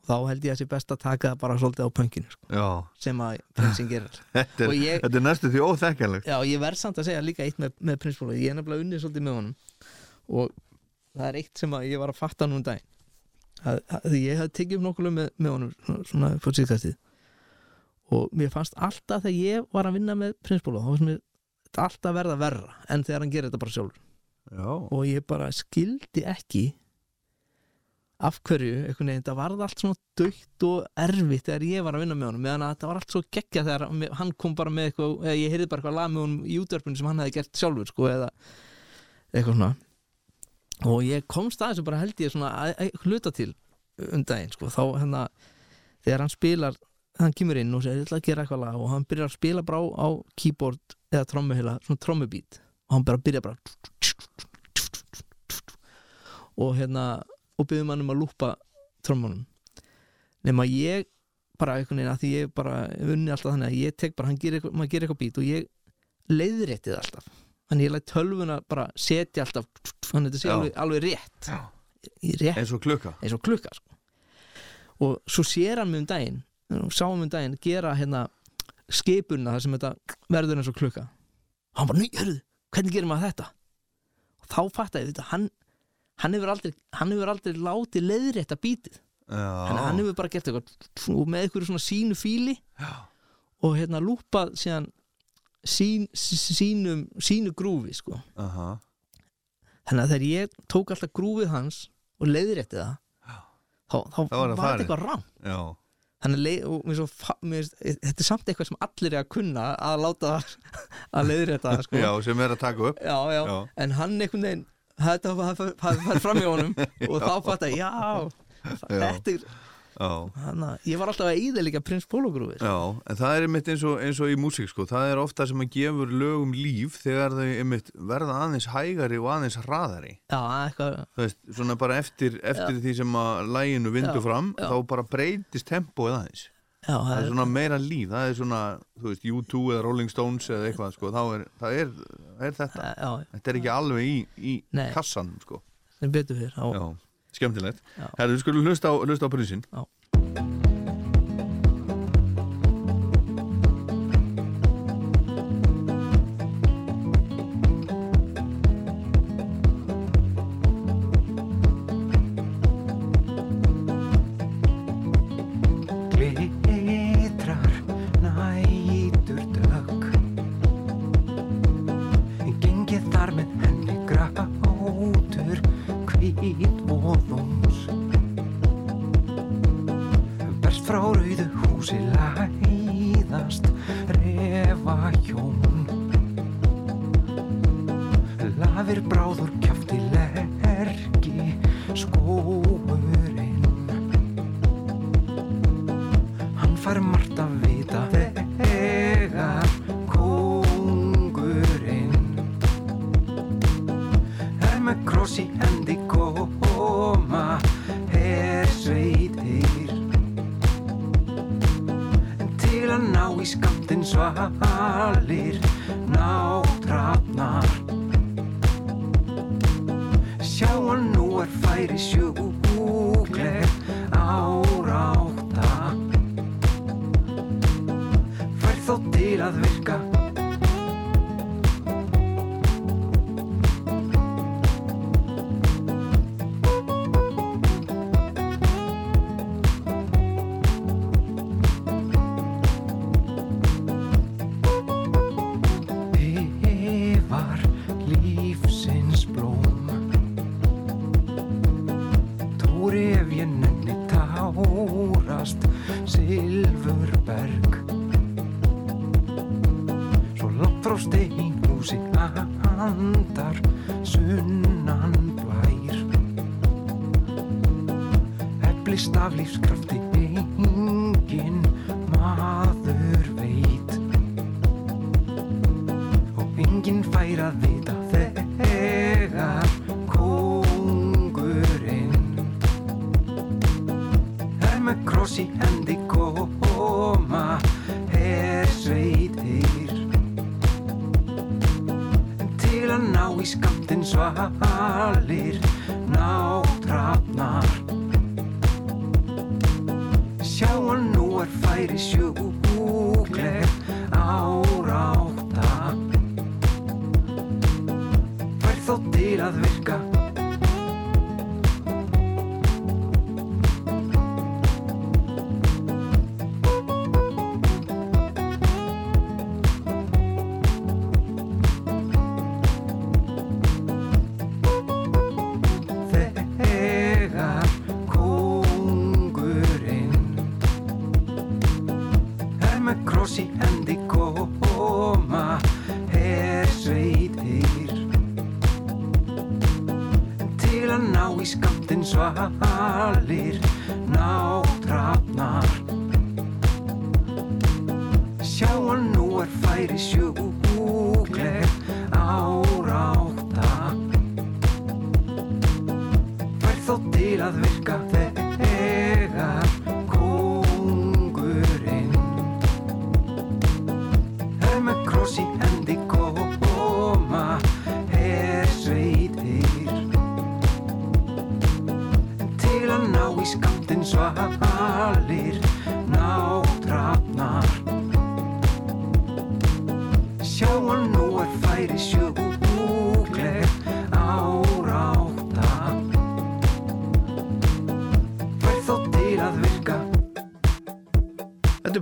þá held ég að sé best að taka það bara svolítið á punkinu sko, sem að prinsinn gerir. (laughs) Þetta er, ég- þetta er næstu því óþekkanlegt Já, ég verð samt að segja líka eitt með, með prinsbóla ég er nefnilega unnið svolítið með honum. Og það er eitt sem að ég var að fatta nú um að, að ég hafði tekið upp nokkulega með, með honum svona- svona fyrir síðkastið. Og mér fannst alltaf þegar ég var að vinna með prinsbóla þá fannst mér alltaf verða verra en þegar hann gerir þetta bara sjálfur. Já, og ég bara skildi ekki af hverju einhvern veginn, það varð allt svona dögt og erfitt þegar ég var að vinna með honum meðan að það var allt svo geggja þegar hann kom bara með eitthvað, eða ég heyrði bara eitthvað lag með honum í útverfinu sem hann hefði gert sjálfur sko, eða eitthvað svona. Og ég komst að þessu bara held ég svona að, að hluta til um daginn sko, þá hérna þegar hann spilar, hann kemur inn og segir ég ætla að gera eitthvað lag og hann byrjar að spila bara á keyboard eða trommuhila, svona trommubít og hann bara byrja bara og hérna og byggðum hann um að lúpa trommunum. Nema ég bara einhvern veginn að því ég bara hef unni alltaf þannig að ég tek bara, hann gerir maður gerir eitthvað bít og ég leiðréttið alltaf. Þannig ég læt tölvuna bara setja alltaf þannig að þetta sé alveg, alveg rétt. Rétt. Eins og klukka. Eins og klukka sko. og svo sér hann mig um daginn og sá hann mig um daginn gera hérna skipuna þar sem þetta verður eins og klukka. Og hann bara, nýj, hörðu, hvernig gerir maður þetta? Og þá fatt ég þetta hann, hann hefur aldrei hann hefur aldrei látið leiðrétta bítið. Hann, hann hefur bara gert eitthvað með eitthvað svona sínu fíli Já. og hérna lúpað síðan sín, sí- sínum sínu grúfi sko. Aha. þannig að þegar ég tók alltaf grúfið hans og leiðrétti það þá, þá var þetta eitthvað rám Já, þannig að og svo, mér, þetta er samt eitthvað sem allir er að kunna að láta (laughs) að leiðrétta það sko. já, sem er að taka upp. Já. en hann einhvern veginn þetta hafði fram í honum (laughs) og þá fatt að já, þetta er hana, ég var alltaf að íða prins Pólogrúfi já, en það er einmitt eins og, eins og í músík sko, það er ofta sem að gefur lögum líf þegar þau einmitt verða aðeins hægari og aðeins hraðari. Já, eitthvað þú veist, svona bara eftir, eftir því sem að læginu vindur Já, fram, já. þá bara breytist tempóið aðeins já, það það er svona meira líf, það er svona þú veist, U2 eða Rolling Stones eða eitthvað sko, þá er, það er, það er þetta. Já, þetta er ekki alveg í, í kassan sko. sem betur já, skemmtilegt. Já. Herðu, við skulum hlusta á, hlusta á prinsinn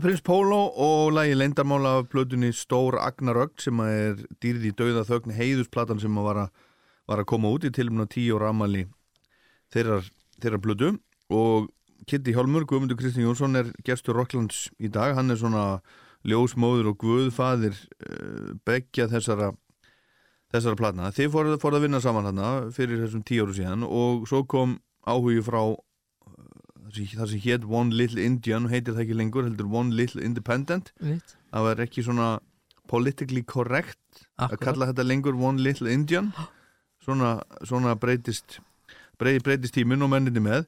Prins Pólo og lagi leindarmála af plötunni Stór Agnarögn sem er dýrði í dauða þögn heiðusplatan sem var að, var að koma út í tilumna tíu ára amali þeirrar, þeirrar plötu og Kitty Hjálmur, Guðmundur Kristinn Jónsson er gestur Rocklands í dag, hann er svona ljósmóður og guðfaðir uh, begja þessara þessara platna. Þið fóruð að vinna saman hana fyrir þessum tíu áru síðan og svo kom áhugi frá það sem hétt One Little Indian heitir það ekki lengur, heldur One Little Independent Mitt. það var ekki svona politically correct að Akkurat. kalla þetta lengur One Little Indian (gasps) svona, svona breytist brey, breytist tíminn og menninni með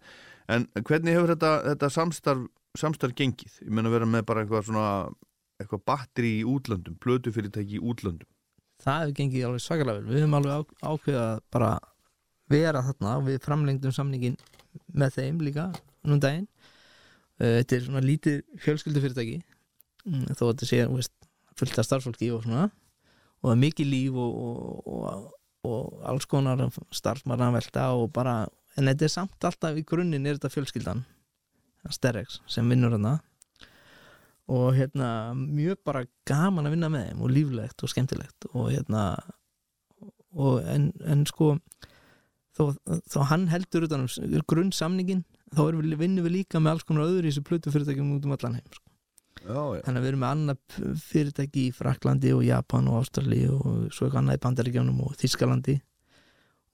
en hvernig hefur þetta, þetta samstarf, samstarf gengið? Ég menna vera með bara eitthvað svona eitthvað batteri í útlöndum, plötufyrirtæki í útlöndum það hefur gengið alveg svakalega vel við höfum alveg á, ákveðið að bara vera þarna og við framlengdum samningin með þeim líka nú daginn. Uh, þetta er svona lítið fjölskyldufyrirtæki. Mm, þó að þetta sé veist, fullt af starfsfólki og svona. Og það er mikið líf og, og, og, og alls konar starfsmarnavelta og bara en þetta er samt alltaf í grunninn er þetta fjölskyldan Sterex sem vinnur hana og hérna mjög bara gaman að vinna með þeim og líflegt og skemmtilegt og hérna og en, en sko þó, þó hann heldur utan um grunnsamningin þá við, vinnum við líka með alls konar öðru í þessu plötu fyrirtækjum út um allan heim sko. Já, já, þannig að við erum með annað fyrirtæki í Fraklandi og Japan og Ástrali og svo eitthvað annað í Bandaríkjánum og Þískalandi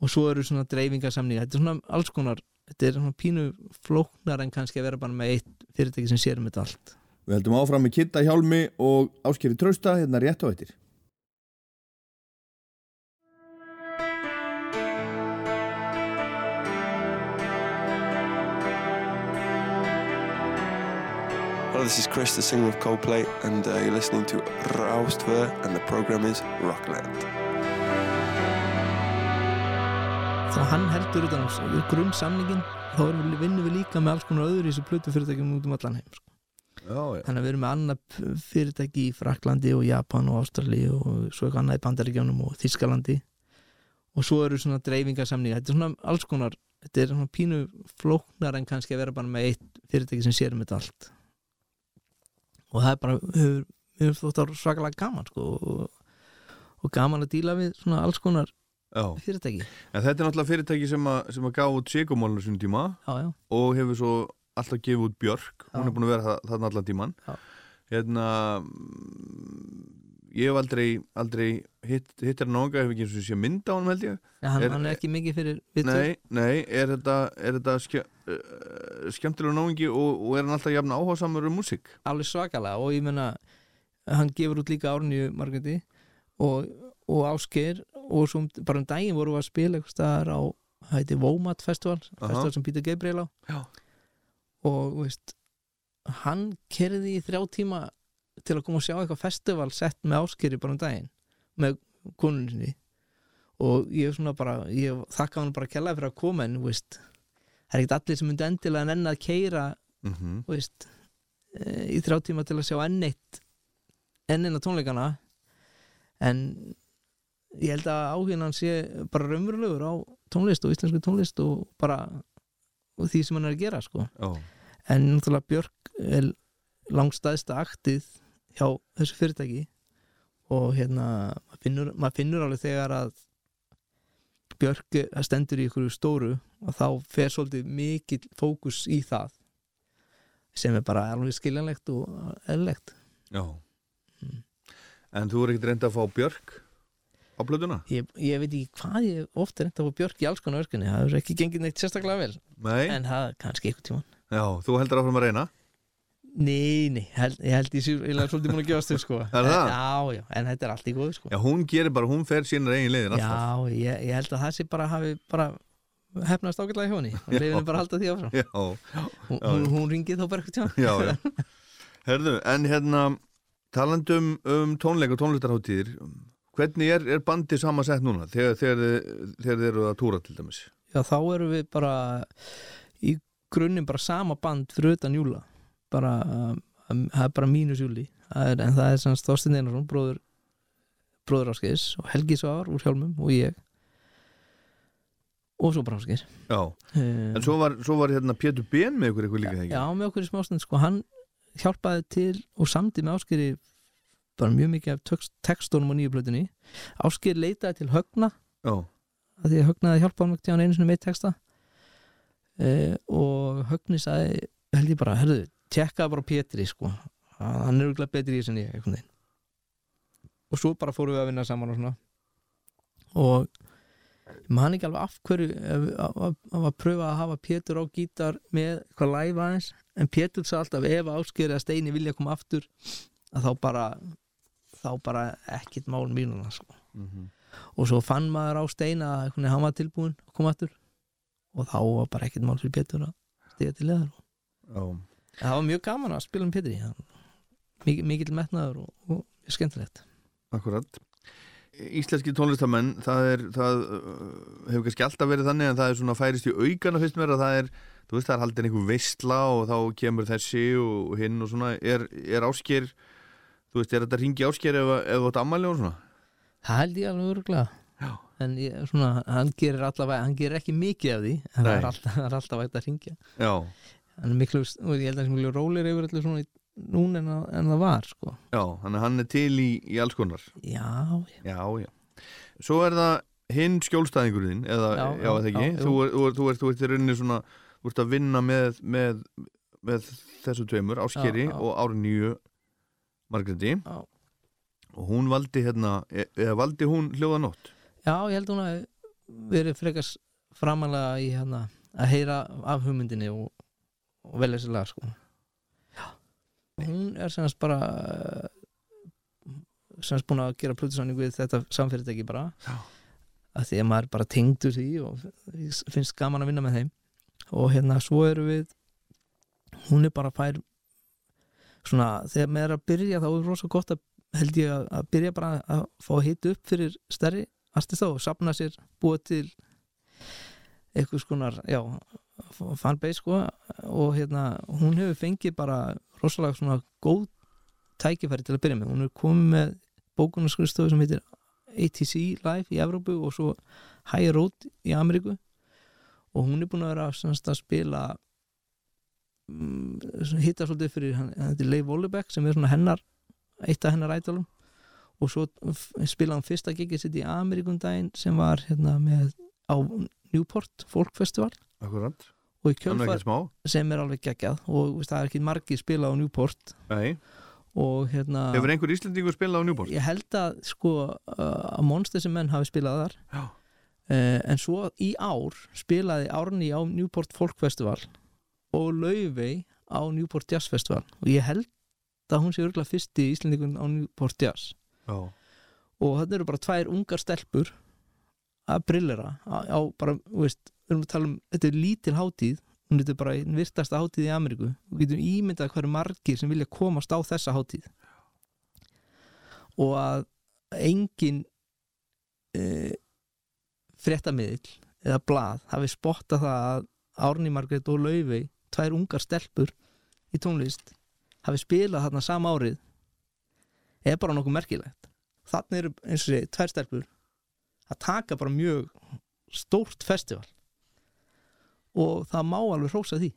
og svo eru svona dreifingarsamninga þetta er svona alls konar þetta er svona pínu flóknar en kannski að vera bara með eitt fyrirtæki sem sér um þetta allt. Við heldum áfram með Kitta Hjálmi og Áskeri Trausta hérna rétt á eittir Hello, this is Chris, the singer of Coldplay, and uh, you're listening to Raustver, and the program is Rockland. þá hann heldur utan um grunnsamningin þá við, vinnum við líka með alls konar öðru í þessu plötu fyrirtækjum út um allan heim sko. Já, já, þannig að við erum með annað fyrirtæki í Fraklandi og Japan og Ástrali og svo eitthvað annað í Bandaríkjánum og Þískalandi og svo eru svona dreifingarsamninga þetta er svona alls konar þetta er svona pínu flóknar en kannski að vera bara með eitt fyrirtæki sem sér um þetta allt og það er bara hefur, hefur þótt að svakalega gaman sko, og, og gaman að díla við svona alls konar já. fyrirtæki. En þetta er náttúrulega fyrirtæki sem að, sem að gá út sigumálinu sinni tíma já, og hefur svo alltaf gefið út Björk. Hún er búin að vera þarna allan tíman hérna ég hef aldrei, aldrei hitt, hittir hann ánga, hef ekki eins og sé mynd á hann held ég Já, hann, Er- hann er ekki mikið fyrir viðtöl. nei, nei, er þetta, er þetta ske, uh, skemmtilega náingi og, og er hann alltaf jafn áhásamur um músík alveg svakalega og ég menna hann gefur út líka árnju margandi og, og Ásgeir og svo um- bara um daginn vorum við að spila eitthvað staðar á, það heiti Womat Festival Aha. festival sem Peter Gabriel á Já. og veist hann kerði í þrjá tíma til að koma og sjá eitthvað festival sett með áskeri bara um daginn með konunni sinni. Og ég svona bara, ég þakka hann bara að kella fyrir að koma en, veist það er ekkert allir sem myndi endilega nenn að keira mm þú veist eh, í þrjá tíma til að sjá enn eitt enn eina tónleikana. En ég held að áhugin hann sé bara raunverulegur á tónlist og íslensku tónlist og bara og því sem hann er að gera sko. Já, en náttúrulega Björk er langstæðsta aktið hjá þessu fyrirtæki og hérna maður finnur, maður finnur alveg þegar að Björk er- stendur í ykkur stóru og þá fer svolítið mikill fókus í það sem er bara alveg skiljanlegt og eðlilegt. Já. Mm. En þú er ekkert reynd að fá Björk á plötuna? ég, ég veit ekki hvað ég ofta reynda að fá Björk í alls konar verkunni það hefur ekki gengið neitt sérstaklega vel. Nei, en það er kannski eitthvað tíma já, þú heldur áfram að reyna Nei, nei, held, ég held ég er svolítið múin að gefast þau sko. (laughs) Er það? Já, já, en þetta er allt í góðu sko. Já, hún gerir bara, hún fer sínar eigin leiðir alltaf. Já, ég, ég held að það sé bara hafi bara hefnast ágætlega hjá henni. Og Já. leifinu bara að halda því áfram. Já, hún, Já, hún, já. hún ringið þá bara eitthvað já, já. (laughs) Herðu, en hérna talandum um tónleik og tónlistarháttíðir hvernig er, er bandi samansett núna þegar, þegar, þegar þið eru að túra til dæmis? Já, þá erum við bara í grunninn bara sama band fyrir utan júla bara, um, það er bara mínus júli það er, en það er sanns Þorstein Einarsson bróður, bróður Áskis og Helgi Svar úr Hjálmum og ég. Og svo bara Áskis Já, uh, en svo var, svo var hérna Pétur Ben með ykkur eitthvað líka þegar Já, með okkur í smástund sko, hann hjálpaði til og samdi með Áskeri bara mjög mikið af text, textunum á nýju blöðunni Ásker leitaði til Högna. Já, að því að Högna að hjálpa hann ekki hann einu sinni með texta. Uh, og Högni sagði held ég bara, herðu, tjekkaði bara Pétri sko, að hann er auðvitað betri í þessu en ég og svo bara fórum við að vinna saman og svona. Og man ekki alveg af hverju ef- að að- að að pröfa að hafa Pétur á gítar með eitthvað live aðeins. En Pétur sagði alltaf ef ásker eða Steini vilja koma aftur að þá bara þá bara ekkit mál mínuna sko. Mm og svo fann maður á Steina að hann var tilbúin að koma aftur. Og þá var bara ekkert mál fyrir Pétur að stiga til leðar já. Það var mjög gaman að spila um Pétri mikil, mikil metnaður og, og skemmtilegt. Akkurat Íslenski tónlistamenn, það er það uh, hefur kannski alltaf verið þannig en það er svona færist í aukana fyrst mér að það er þú veist það er haldin einhver veistla og þá kemur þessi og hinn og svona. Er, er ásker þú veist, er þetta ringi ásker ef, þú átt ammæli og svona? Það held ég alveg öruglega en ég, svona, hann gerir allavega hann gerir ekki mikið af því en það er alltaf, (laughs) er alltaf hægt að ringja Já, er miklu, ég held að hann er miklu rólir yfir allir svona núna en, en það var sko. já, þannig að hann er til í, í alls konar. Já, Já, já Svo er það hinn skjólstæðingurinn eða, Já, já, já, eða ekki? já, þú, þú, þú, ert, þú ert í rauninni svona þú ert að vinna með, með, með þessu tveimur, Áskeri Já, já. og Árnýju Margreti Já. og hún valdi hérna e- eða valdi hún hljóðanótt já, ég held hún að verið frekast framalega í hérna að heyra af hugmyndinni og, og velja sér lag sko. já. hún er semast bara semast búin að gera plötusanning við þetta samfyrirtæki bara Já. að því að maður bara tengdur því og finnst gaman að vinna með þeim og hérna svo eru við hún er bara fær svona þegar maður er að byrja þá er rosa gott að held ég að, að byrja bara að fá að hita upp fyrir stærri artist og sapna sér búa til eitthvað skonar já, fanbase sko og hérna hún hefur fengið bara rosalega svona góð tækifæri til að byrja með. Hún er komið með bókunarskrifstofu sem heitir ATC Live í Evrópu og svo High Road í Ameríku. Og hún er búin að vera semst að spila um, hitta svolítið fyrir hann, Leif Vollebeck sem er svona hennar eitt af hennar ædolum. Og svo spilaði hann fyrsta gigið sitt í Ameríkundaginn sem var hérna með á Newport Folk Festival. Akkurat, og í kjölfar sem er alveg geggjað og veist, það er ekki margir spilað á Newport Nei. og hérna Hefur einhver Íslendingur spilað á Newport? ég held að sko uh, að Monsters and Men hafi spilað þar uh, en svo í ár spilaði Árni á Newport Folk Festival og Laufey á Newport Jazz Festival og ég held að hún sé örgulega fyrsti Íslendingun á Newport Jazz Já. og þetta eru bara tvær ungar stelpur að brillera á, á bara, veist, við erum að tala um þetta er lítil hátíð hún heitir bara einn virtasta hátíð í Ameríku. Og getum ímyndað hverju margir sem vilja komast á þessa hátíð. Og að engin e, fréttamiðl eða blað hafi spottað það að Árni Margrét og Laufey tvær ungar stelpur í tónlist hafi spilað þarna sama árið er bara nokkuð merkilegt. Þannig eru eins og sé tvær stelpur að taka bara mjög stórt festival. Og það má alveg hrósa því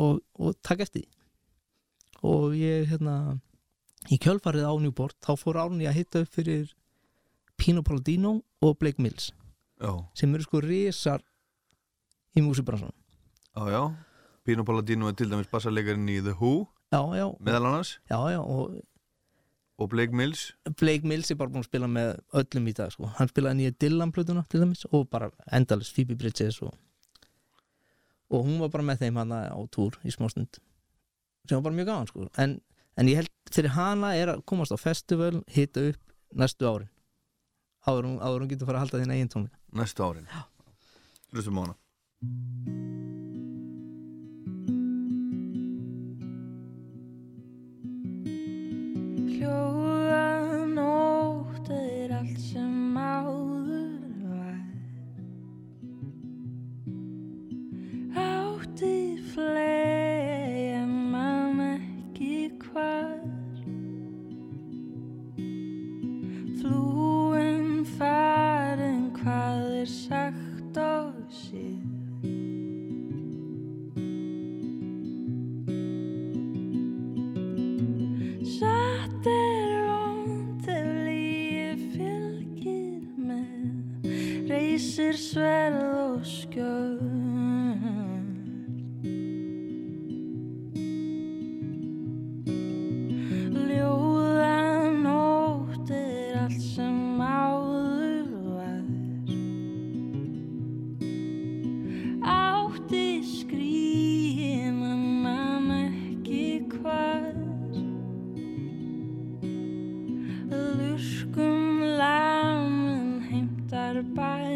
og, og taka eftir því. Og ég hérna í kjölfarið á Newport þá fór Árni að hitta upp fyrir Pino Palladino og Blake Mills Já, sem eru sko risar í músibransunum já, já. Pino Palladino er til dæmis bassarleikarinn í The Who já, já, meðal annars. Já, já og og Blake Mills? Blake Mills er bara búin að spila með öllum í dag sko. hann spilaði nýja Dylan plötuna til dæmis og bara endalist Phoebe Bridges og, og hún var bara með þeim hana á túr í smástund sem var bara mjög gaman sko. en, en ég held fyrir hana er að komast á festival hita upp næstu árin. Áður hún, getur fara að halda þín eigin tónleika. Næstu árin. Hlustum á hana you sverð og skjöld Ljóða nótt er allt sem áður var. Átti skríin en man ekki hvar. Lurkum lamin heimtar bæn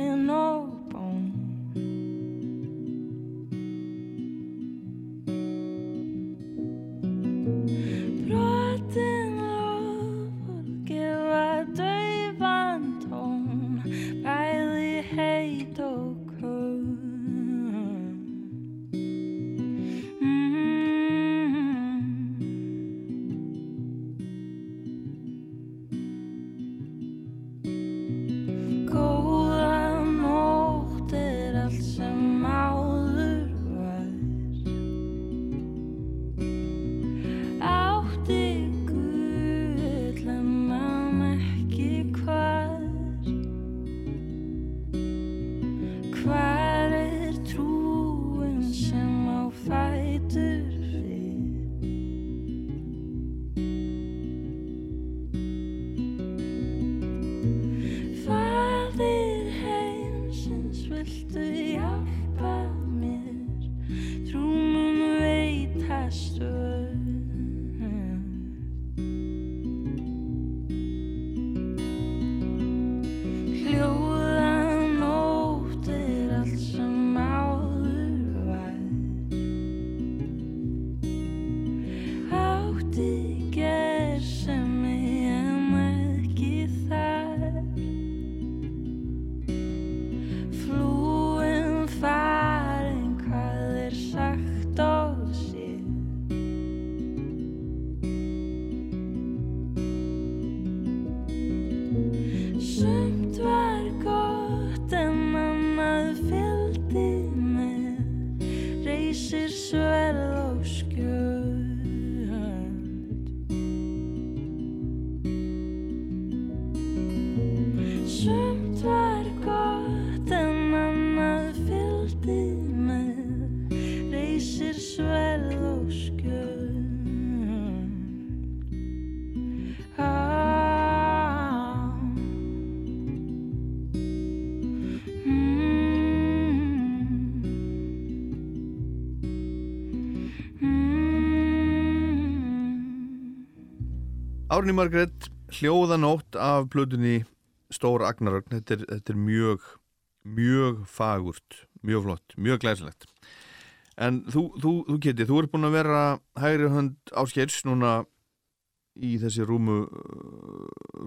Árni Margrét hljóðanótt af plötunni Stóra Agnarögn. Þetta er, þetta er mjög mjög fagurt, mjög flott, mjög glæsilegt. En þú, þú, þú Kitty, þú ert búin að vera hægri hönd áskeirs núna í þessi rúmu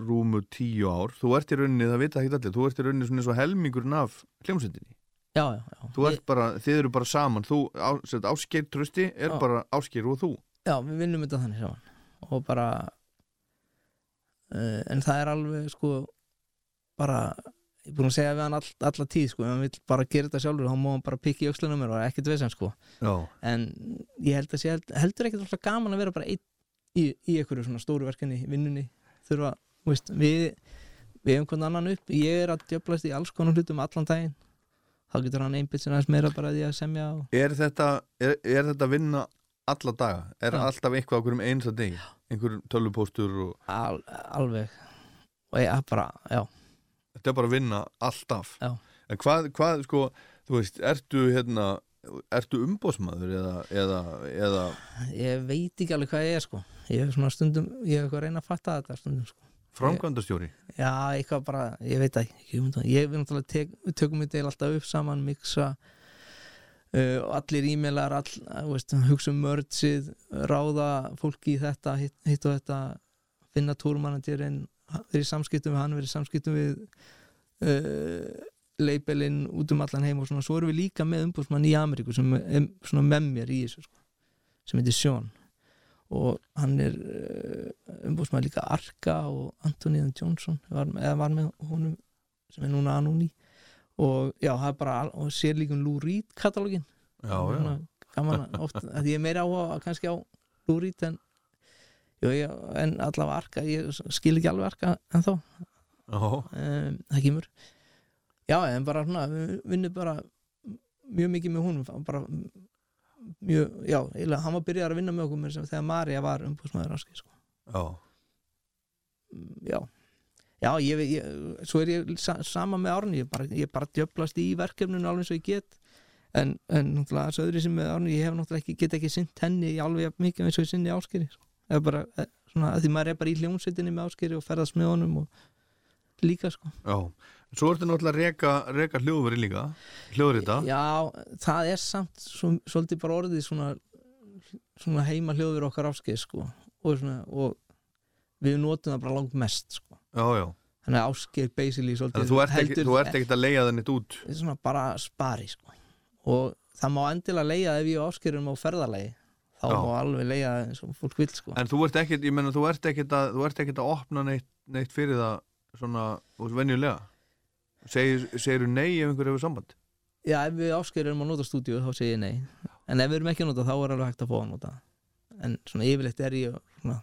rúmu tíu ár. Þú ert í rauninni, það vita ekki allir þú ert í rauninni svona eins og helmingurinn af hljómsveitinni. Já, já, já. þú Ég- ert bara, þið eru bara saman. Þú, á, sem sagt, Ásgeir Trösti er Já. bara Ásgeir og þú. Já, við vinnum þetta þannig saman. Og bara uh, en það er alveg sko bara ég er búin að segja við hann all, alla tíð sko, ef hann vill bara gera þetta sjálfur þá má hann bara pikka í öxlunum mér og ekkert vesen sko Já, en ég held að sé held, heldur ekkert alltaf gaman að vera bara einn í, í einhverju svona stóru verkefni, vinnunni þurfa, veist, við við hefum hvern annan upp, ég er að djöflast í alls konar hlutum allan daginn þá getur hann einbytt sem aðeins meira bara að því að semja og, er þetta er, er þetta að vinna alla daga? Er Já. alltaf eitthvað okkur um einsta degi? Einhver tölvupóstur og al, alveg. Og ég bara, já, þetta er bara að vinna alltaf Já. En hvað, hvað, sko, þú veist, ertu hérna ertu umbóðsmaður eða, eða, eða ég veit ekki alveg hvað ég er sko. Ég hef svona stundum, ég hef eitthvað að reyna að fatta þetta stundum sko, framkvæmdastjóri? já, eitthvað bara, ég veit ekki, ég við náttúrulega tek, tökum þetta alltaf upp saman, mixa uh, allir e-mailar all, veist, hugsa um mördsið ráða fólki í þetta hitt, hitt og þetta, finna túrmanagerinn, verið í samskiptum við hann verið í samskiptum við uh, labelinn út um allan heim og svona, svo erum við líka með umbúrsmann í Ameríku sem er svona með mér í þessu sko, sem heitir Sean. Og hann er umbúrsmann líka Arka og Antoniðan Johnson var, eða var með honum sem er núna Anúni og já, það er bara og sér líka um Lou Reed katalógin Já, já, gaman að oft, að ég er meira á kannski á Lou Reed en, jú, ég, en allavega Arka ég skil ekki alveg Arka en þá um, það kemur. Já, en bara svona við vinnum bara mjög mikið með húnum bara mjög, já, eiginlega, hann var byrjar að vinna með okkur með þess að þegar Marja var umbúðsmaður raski, sko. já. já já, ég, ég, svo er ég sa, sama með Árni, ég bara, ég bara djöflast í verkefninu alveg eins og ég get en, en náttúrulega þessu öðru sem með Árni ég hef náttúrulega ekki, get ekki sint henni í alveg mikið eins og ég sinni áskeri sko. eða bara, eh, svona, því maður er bara í hljómsveitinni með áskeri og ferðast með honum og líka, sko já. Svo ertu náttúrulega að reka, reka hljóðveri líka hljóðrita Já, það er samt svo, svolítið bara orðið svona, svona heima hljóður okkar áskeið sko. og, svona, og við notum það bara langt mest sko. Já, já. þannig að áskeið basically svolítið þú ert ekki, heldur- þú ert ekkert að leiða þennit út þetta er svona bara spari sko. og það má endilega leiða ef ég og áskeið erum á ferðalagi þá Já. má alveg leiða eins og fólk vil sko. En þú ert ekkert, ég menna, þú ert ekkert að þú ert ekkert að opna neitt, neitt fyrir það svona, þú veist, venjulega Segir, segirðu nei ef einhver hefur samband Já, ef við áskeið erum að nota stúdíu þá segir ég nei en ef við erum ekki að nota þá er alveg hægt að fá að nota en svona yfirleitt er ég svona,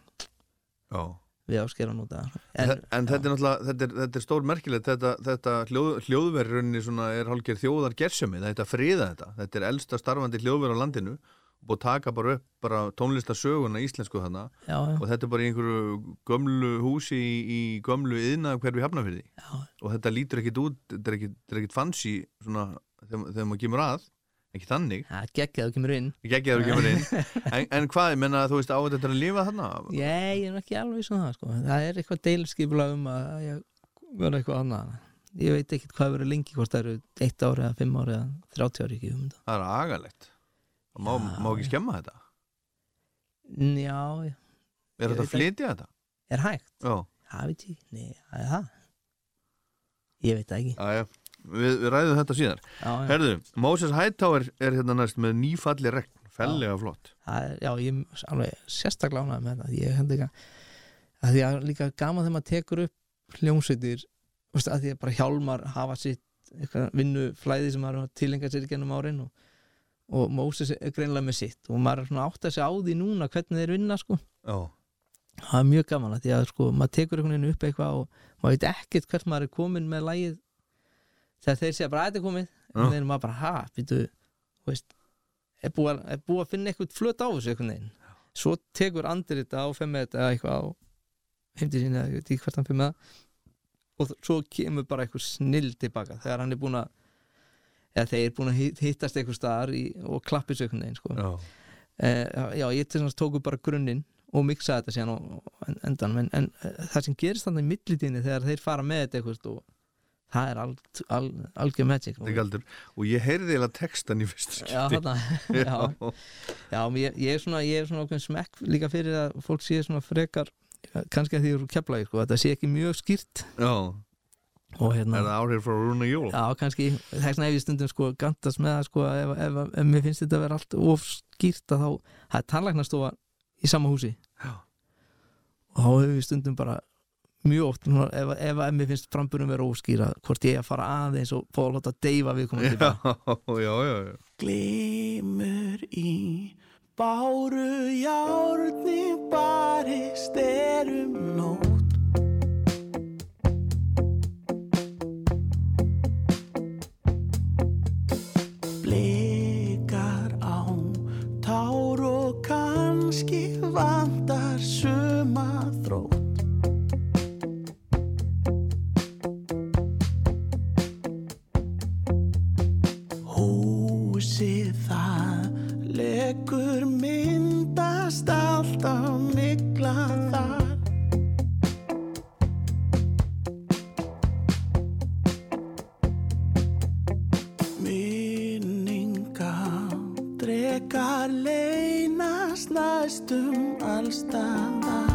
Já við áskeið að nota En, en, þetta er náttúrulega, þetta er, þetta er stór merkilegt. Þetta, þetta hljóð, hljóðverðurinn svona er hálfgerð þjóðar gersjömi þetta er að friða þetta, þetta er elsta starfandi hljóðverð á landinu og taka bara upp bara tónlistasöguna íslensku þarna. Já, já, og þetta er bara í einhverju gömlu húsi í, í gömlu yðna hverfi hafnafyrði já, og þetta lítur ekkit út, þetta er ekkit, þetta er ekkit fancy svona þegar, þegar maður kemur að ekki þannig, það geggjaðu kemur inn. Að kemur inn. (laughs) En, en hvað, ég menna, þú veist, á þetta að lifa þarna? Ég, ég er ekki alveg svona það sko. Það er eitthvað deilskipulag um að ég verða eitthvað annað. Ég veit ekkert hvað verður lengi hvort það eru eitt ári eða fimm ári eða þrjátti ári ekki um þetta það er agalegt. Má, má ekki skemma þetta? Já, er þetta að flytja þetta? er hægt? Já, Það veit ég, nei, það er það? Ég veit það ekki. Já Við, við ræðum þetta síðar. já, já, Herðu, Moses Hightower er hérna næst með nýfalli regn, fellega flott. er, já, ég er alveg sérstaklega ánægð með þetta. Ég held ekki að því að líka gaman þegar maður tekur upp hljómsveitir að því að bara hjálmar hafa sitt vinnuflæði sem maður tilengar sér gennum árin og, og Moses er greinlega með sitt. Og maður átt að segja á því núna hvernig þeir vinna sko. Já, það er mjög gaman að því að sko maður tekur einhvern veginn upp eitthvað og maður veit ekkert hvert maður er komin með lægið þegar þeir bara að þetta er komið. En þeir eru maður bara ha, býtu er búið, að- er búið að finna eitthvað flöt á þessu einhvern veginn? Svo tekur Andri þetta og femmi þetta eða eitthvað á heimdi sín eða fyrir með það. Og svo kemur bara eitthvað snill tilbaka þegar hann er búin að eða þeir er búin að hitt- hittast eitthvað staðar í, og klappis einhvern veginn sko. já, Eh, já, ég til þess að tóku bara grunninn og miksaði þetta síðan á á en- endanum en, en eh, það sem gerist þannig í millitíðinni þegar þeir fara með þetta eitthvað og það er al, al, algjör magic og ég heyrði eiginlega textan í fyrstu (laughs) já, já, já. Ég, ég er svona ég er svona smekk líka fyrir að fólk sé svona frekar kannski að því eru kepla sko, þetta sé ekki mjög skýrt. Já, og hérna er það áhrif frá Rúna Jól? Já, kannski, þess vegna ef ég stundum sko gandast með það sko ef, ef, ef, ef mér finnst þetta að vera allt of skýrt að þá, það er tannlæknastofa í sama húsi. Já. og þá hefur við stundum bara mjög oft, núna, ef, ef, mér finnst framburum vera óskýra, hvort ég að fara aðeins og fá að láta deyfa við já, já. Glimur í báru járni barist erum nótt. Blikar á tár og kannski vandar suma þrótt næstum allstaðar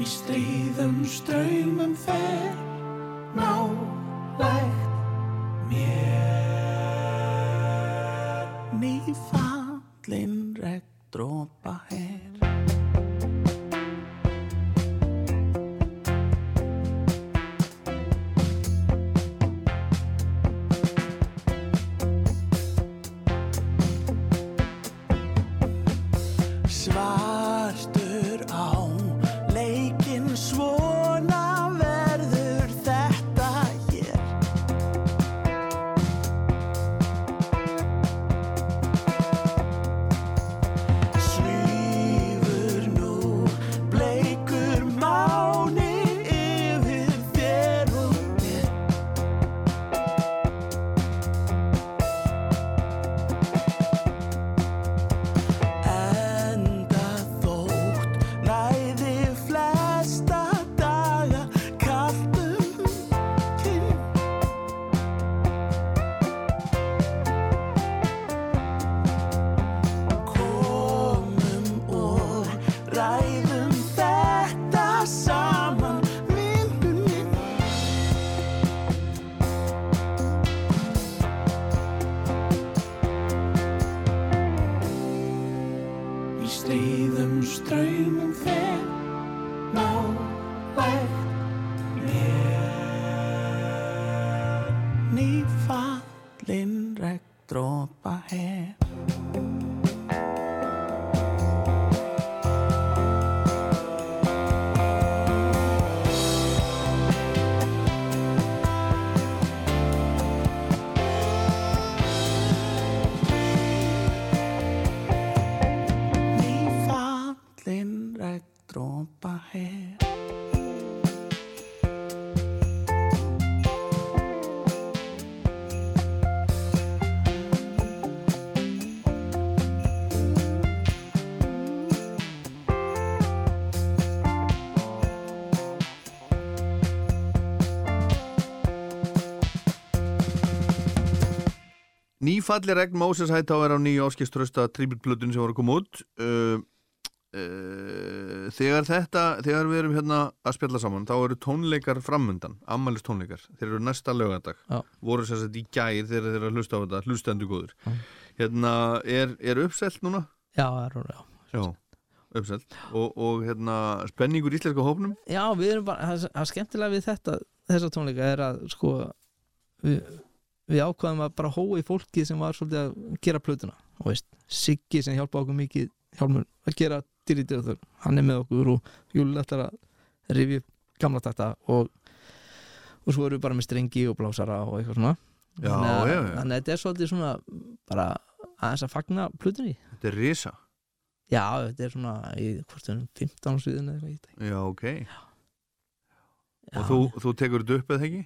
Í stríðum ströymum Nýfalli regn Moses Hightower á nýju áskiströsta tríbutblötun sem voru að koma út. Uh, uh, þegar þetta þegar við erum hérna að spjalla saman þá eru tónleikar framundan ammælis tónleikar, þeir eru næsta lögadag Já. voru sér sett í gær þegar þeir eru að hlusta á þetta hlustendu góður Já. hérna, er, er uppselt núna? Já, er já. Já, uppselt. Og, og hérna, spenningur íslenska hópnum? Já, við erum bara, það er skemmtilega við þetta þessa tónleika er að sko við, við ákvaðum að bara hóa í fólki sem var svolítið að gera plötuna. Og veist, Siggi sem hjálpa okkur mikið hjálmur að gera dyrítið þau hann er með okkur og Júli ætlar að rifja gamla takta og og svo erum við bara með strengi og blásara og eitthvað svona. Já, þannig, að, já, já. þannig að þetta er svolítið svona bara aðeins að fagna plötunni. Þetta er risa. Já, þetta er svona í erum 15 sviðin eða eitthvað Já, ok. Já, Og þú, þú tekur þetta upp eða ekki?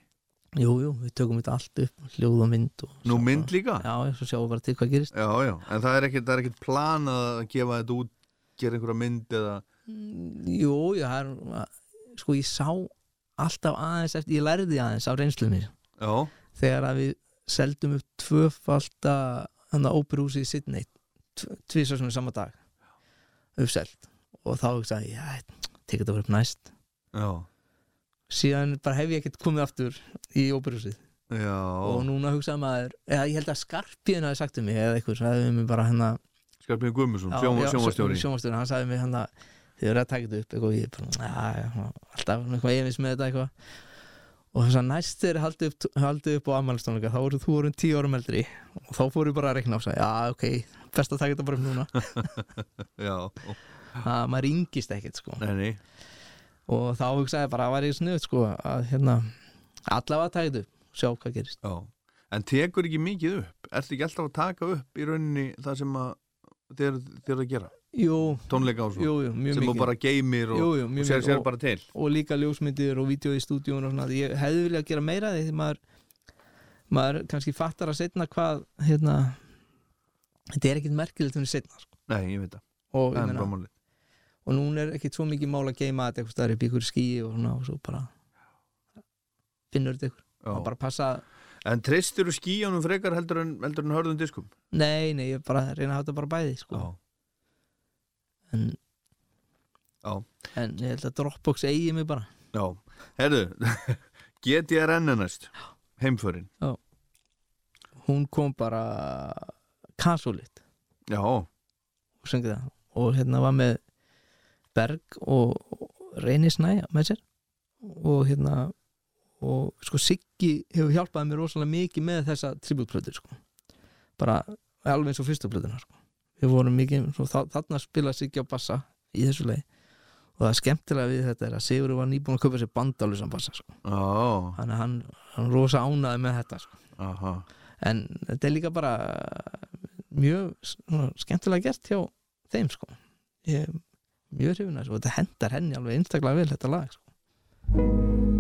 Jú, jú, við tökum þetta allt upp hljóð og mynd og Nú mynd líka? Já, svo sjáum við bara til hvað gerist. Já, já, en það er ekkert, er ekkert plan að gefa þetta út gera einhverja mynd eða jú, já, það er sko ég sá alltaf aðeins eftir, ég lærði aðeins af reynslunni já, þegar að við seldum upp tvöfalda hann að óperúsi í Sydney tvisar svona sama dag uppselt. Og þá hugsaði ég, já, tekið þetta upp næst já, síðan bara hef ég ekkert komið aftur í já. Og núna hugsaði maður, eða ég held að Skarpíðin hafi sagt um mig eða eitthvað, sagði við mig bara hann að Skarpíð Guðmundsson, sjónvastjóri sjónvastjóri, hann sagði hann að þið verður að taka þetta upp eitthvað og ég bara, já, alltaf eitthvað efins með þetta eitthvað. Og þess að næst þegar haldið upp, haldið upp á ammælistónleika þá voru þú voru tíu árum eldri. Og þá fóru bara að rekna á sig, já, ok best að taka þetta bara upp núna. (laughs) Já, að maður ringist ekkert sko. Nei, nei og þá hugsaði ég bara að væri snuð sko að hérna allavega upp, sjá hvað gerist Já, en tekur ekki mikið upp? Ertu ekki alltaf að taka upp í rauninni það sem þér, þér að gera? Jú, Tónleika og svo? jú, jú, mjög sem þú bara geymir og, Jú, jú, og sér, sér og, bara til? og líka ljósmyndir og vídeo í stúdíun og svona ég hefði viljað gera meira því maður maður kannski fattar að setna hvað hérna þetta er ekkit merkilegt fyrir setna sko. Nei, ég veit það, og, og núna er ekkit svo mikið mál að geima þetta eitthvað staðar upp í ykkur skíi og svona og svo bara finnur þetta ykkur og Já. bara passa, En treystir þú skíjónum frekar heldur en, heldur en hörðum diskum? nei, nei, ég bara reyna að hafa þetta bara bæði sko. en Já. en ég held að Dropbox eigi mig bara. Já, herðu (laughs) GTRN er næst. Heimförin. Hún kom bara kasulit Já, og og hérna var með Berg og Reyni Snæja með sér og hérna og sko Siggi hefur hjálpað mér rosalega mikið með þessa tributplötur sko. bara alveg eins og fyrstu plötuna sko. við vorum mikið, svo, þa þarna spila Siggi á bassa í þessu leið og það skemmtilega við þetta er að Sigurður var nýbúin að köpa sér bandalusan bassa sko. já, þannig að hann, hann rosa ánaði með þetta sko. aha en þetta er líka bara mjög skemmtilega gert hjá þeim sko ég er mjög hrifin og þetta hendar henni alveg einstaklega vel þetta lag sko.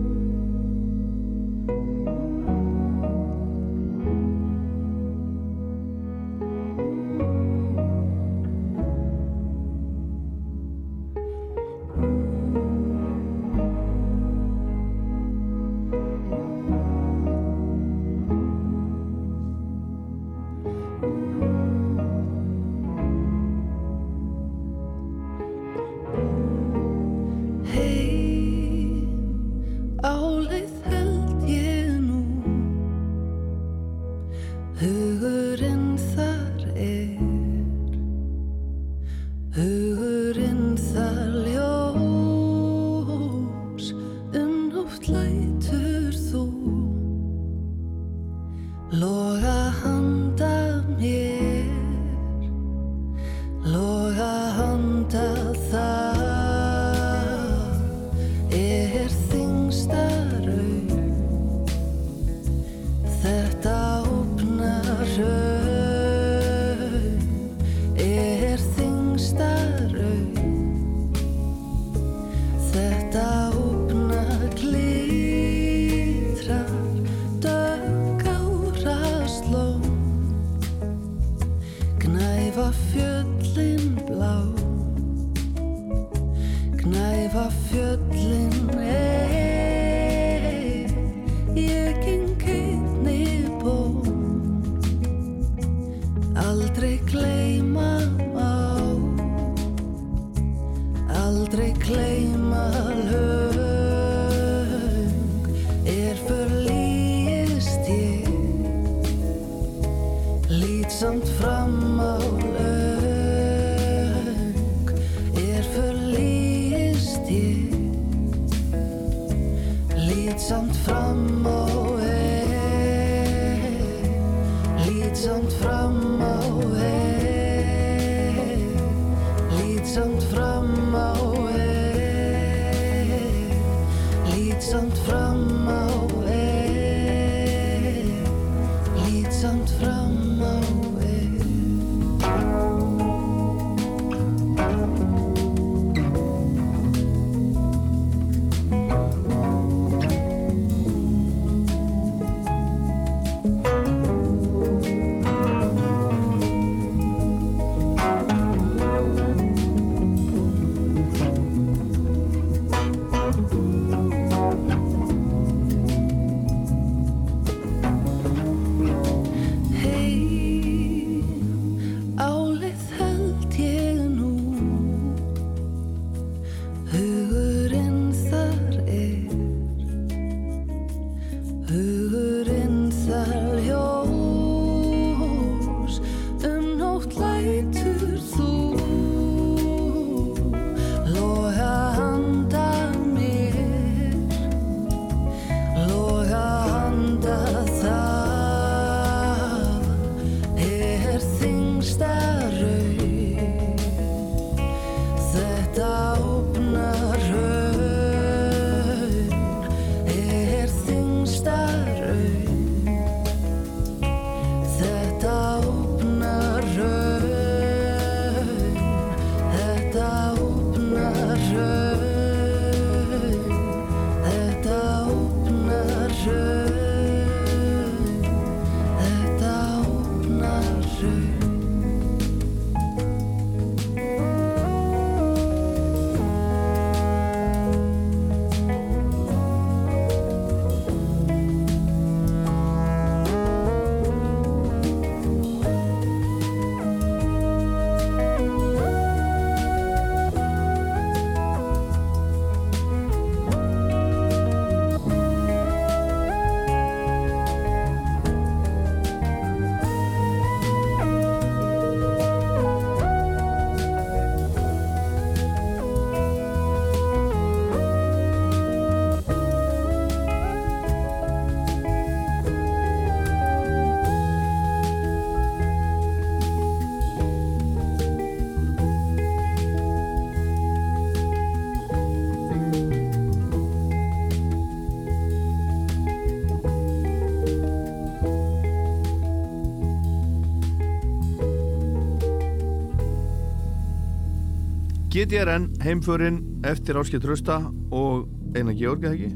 GTRN, heimförin eftir Áskei Trösta og Einar Georg, eða ekki?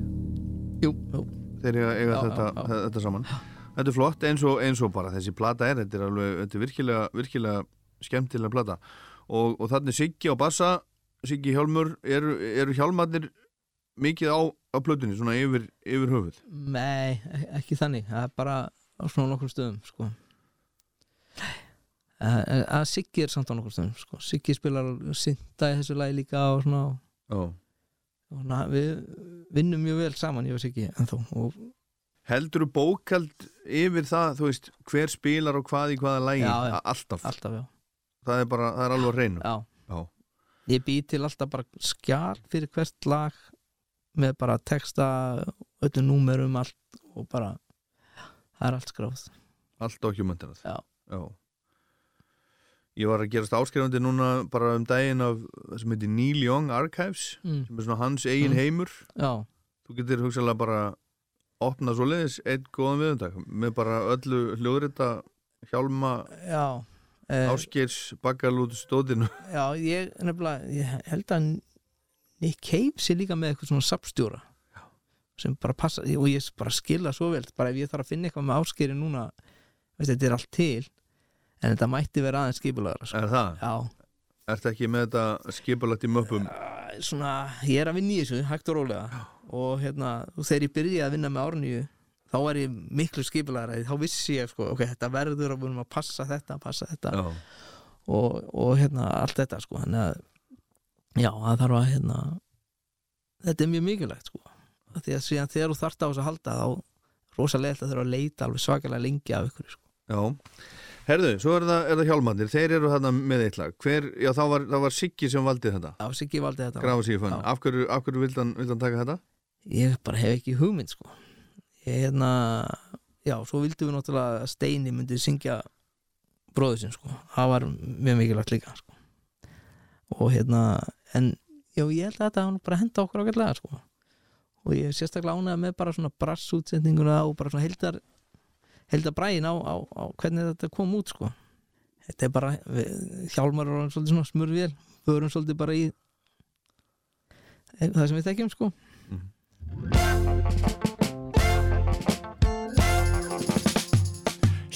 Jú, jú, Þeir eiga, eiga Já, þetta, já, já. þetta saman. Þetta er flott eins og, eins og bara þessi plata er Þetta er alveg, þetta er virkilega, virkilega skemmtilega plata. Og, og þannig Siggi á bassa, Siggi Hjálmur eru, eru hjálmarnir mikið á, á plötunni, svona yfir, yfir höfuð? Nei, e- ekki þannig það er bara á svona nokkur stöðum sko. að að Siggi er samt á nokkur stöðum sko. Siggi spilar synda í þessu lagi líka og svona, Já. og svona við vinnum mjög vel saman ég og Siggi ennþá og Heldur þú bókald yfir það, þú veist, hver spilar og hvað í hvaða lægi? Já, já. Alltaf. alltaf já, Það er bara, það er alveg reynu. já. Já. ég bý til alltaf bara skjál fyrir hvert lag með bara texta öllu númerum allt og bara það er allt skráð Allt dokumentarað. Já. Já. Ég var að gerast áskrifandi núna bara um daginn af það sem heitir Neil Young Archives mm. sem er svona hans eigin Mm. heimur. já, Þú getur hugsaðlega bara opna svo leiðis einn góðan viðundag með bara öllu hljóðrita hjálma já eh, áskeirs bakkalút stóðinu. (laughs) Já, ég ég held að Nick Cave sé líka með eitthvað svona sapstjóra sem bara passa, og ég bara skilða svo vel bara ef ég þarf að finna eitthvað með áskeri núna veist, þetta er allt til en þetta mætti vera aðeins skipulagra sko. Er það? Já, Ertu ekki með þetta skipulagt í möppum? Æ, svona, ég er að vinna í þessu hægt og rólega og hérna, þegar ég byrjaði að vinna með árnýju þá var ég miklu skipulagra þá vissi ég, sko, ok, þetta verður að, að passa þetta, passa þetta og, og hérna allt þetta sko þannig að já, það þarf að hérna þetta er mjög mikilvægt sko því að síðan þegar þú þarft á þess að halda þá rosalega að þurfa að leita alveg svakalega lengi af ykkur sko. Já. Herðu, svo er það, það hjálmarnir. Þeir eru þarna með eitt lag. Hver, já, það var, var Siggi sem valdi þetta. Já, Siggi valdi þetta Grafa sig í fönn. Já. Af hverju, af hverju vildi hann, vildi hann taka þetta? ég bara hef ekki hugmynd sko ég hérna já, svo vildum við náttúrulega að Steini myndi syngja bróður sinn sko það var mjög mikilvægt líka sko og hérna en já, ég held að þetta hann bara henda okkur ágætlega sko og ég er sérstaklega ánægða með bara svona brassútsendinguna og bara svona heldar heldar bræðin á, á, á hvernig þetta kom út sko. Þetta er bara, við, hjálmar er svolítið svona smurvél, förum svolítið bara í það sem við þekkjum sko.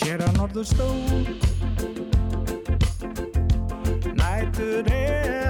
Hér að norður stór Nætur eru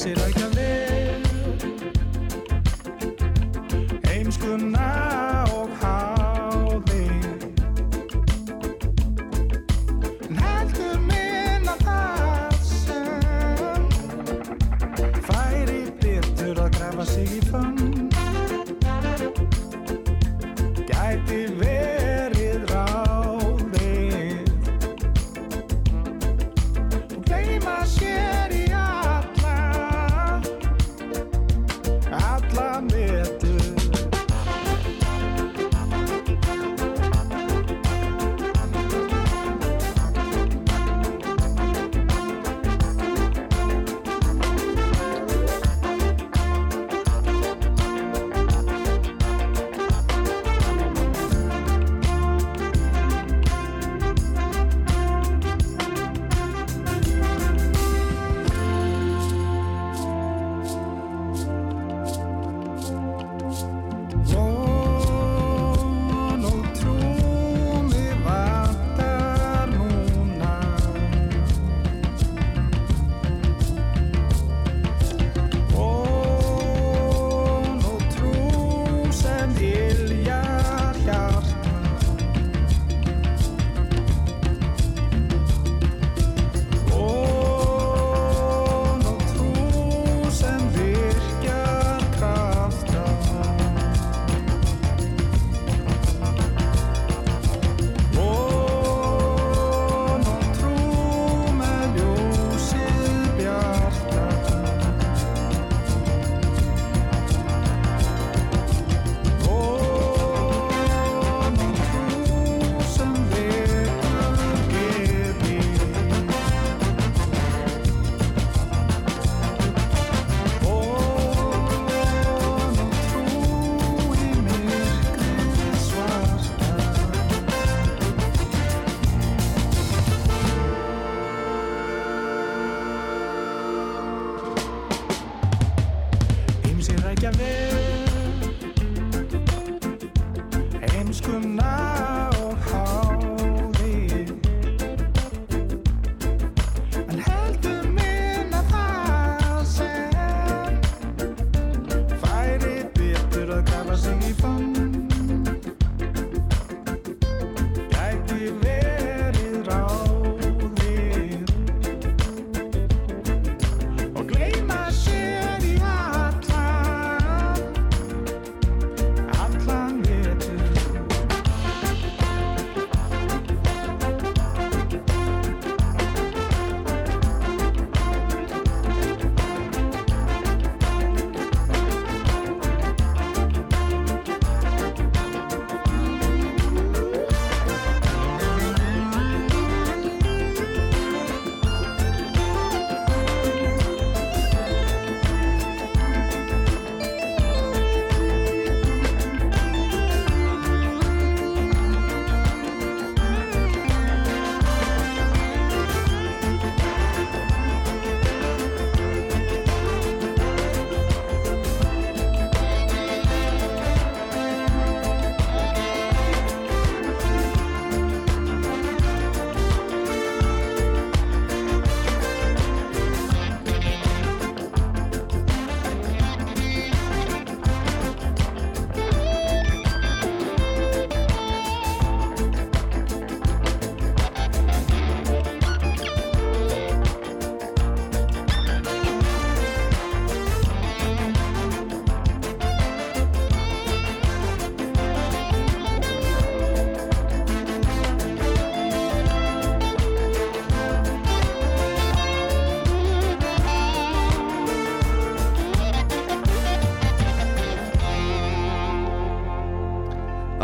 Heimsir ekki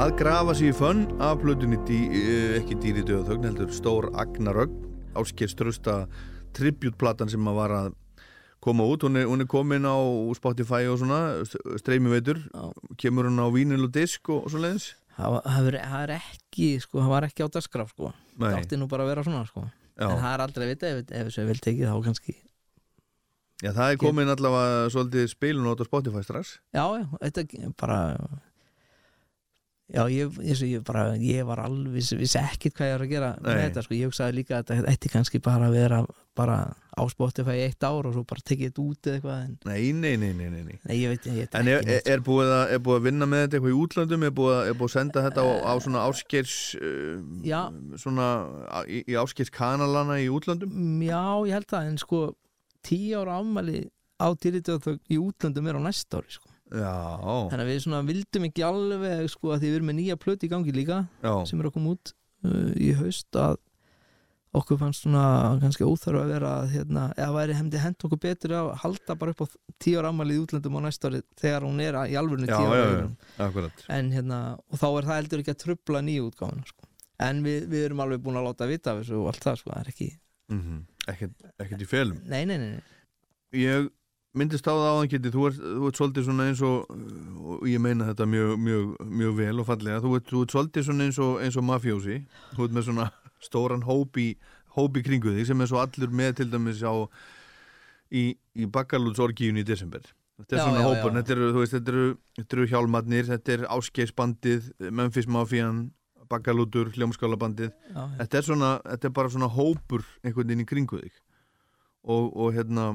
Að grafa sér í fönn af plötunni dí, eh, ekki dýri döðþögn heldur Stór Agnarögn. Áskerströsta tributplatan sem að var að koma út hún er, hún er komin á Spotify og svona streymi veitur kemur hún á vínil og disk og, og svo leiðis það það það er ekki sko, það var ekki á dagskraf sko. það Nei, átti nú bara að vera svona sko. en já, það er aldrei að vita ef, ef þessu er vel tekið þá kannski já, það er komin allavega svolítið spilun át á Spotify strax. Já, já, þetta er bara já, ég, ég, ég, bara, ég var alveg vissi, ekkit hvað ég var að gera með Nei. þetta sko. ég hugsaði líka að þetta ætti kannski bara að vera bara á Spotify eitt ár og svo bara tekið þetta út eða eitthvað en Nei, nei, nei, nei, nei, nei. ég veit, ég En er, ekki er, búið að, er búið að vinna með þetta eitthvað í útlöndum? Er búið að, er búið að senda þetta á, á svona áskers uh, Já. svona á- í, í áskers kanalana í útlöndum? Mm, já, ég held það en sko tíu ára afmæli á dýritöð í útlöndum er á næsta ári sko. Já, þannig að við svona vildum ekki alveg sko að því við erum með nýja plöti í gangi líka já, sem er að koma út uh, í haust að okkur fannst svona kannski óþarf að vera að, hérna, eða væri hefndi hent okkur betur að halda bara upp á tíu ára afmæli í útlöndum á næsta ári þegar hún er að- í alvörinu já, tíu já, ára já, afmæli. akkurat. en hérna, og þá er það heldur ekki að trubla nýju útgáfuna sko. en við, við erum alveg búin að láta vita af þessu og allt það sko, það er ekki Mm ekkert, ekkert í felum. nei, nei, nei, nei. Ég myndist á það áðan geti, þú ert, þú ert svolítið svona eins og, og ég meina þetta mjög, mjög, mjög vel og fallega, þú ert, þú ert svolítið svona eins og, eins og mafjósi, þú ert með svona stóran hópi, hópi kringu þig sem er svo allur með til dæmis á í, í bakkalútsorgíun í desember. Þetta er Já, svona já, hópur, já. þetta eru, þú veist, þetta eru, þetta eru hjálmarnir, þetta er áskeisbandið, Memphis Mafían, bakkalútur, hljómskálabandið, þetta er svona, þetta er bara svona hópur einhvern veginn í kringu þig. Og, og hérna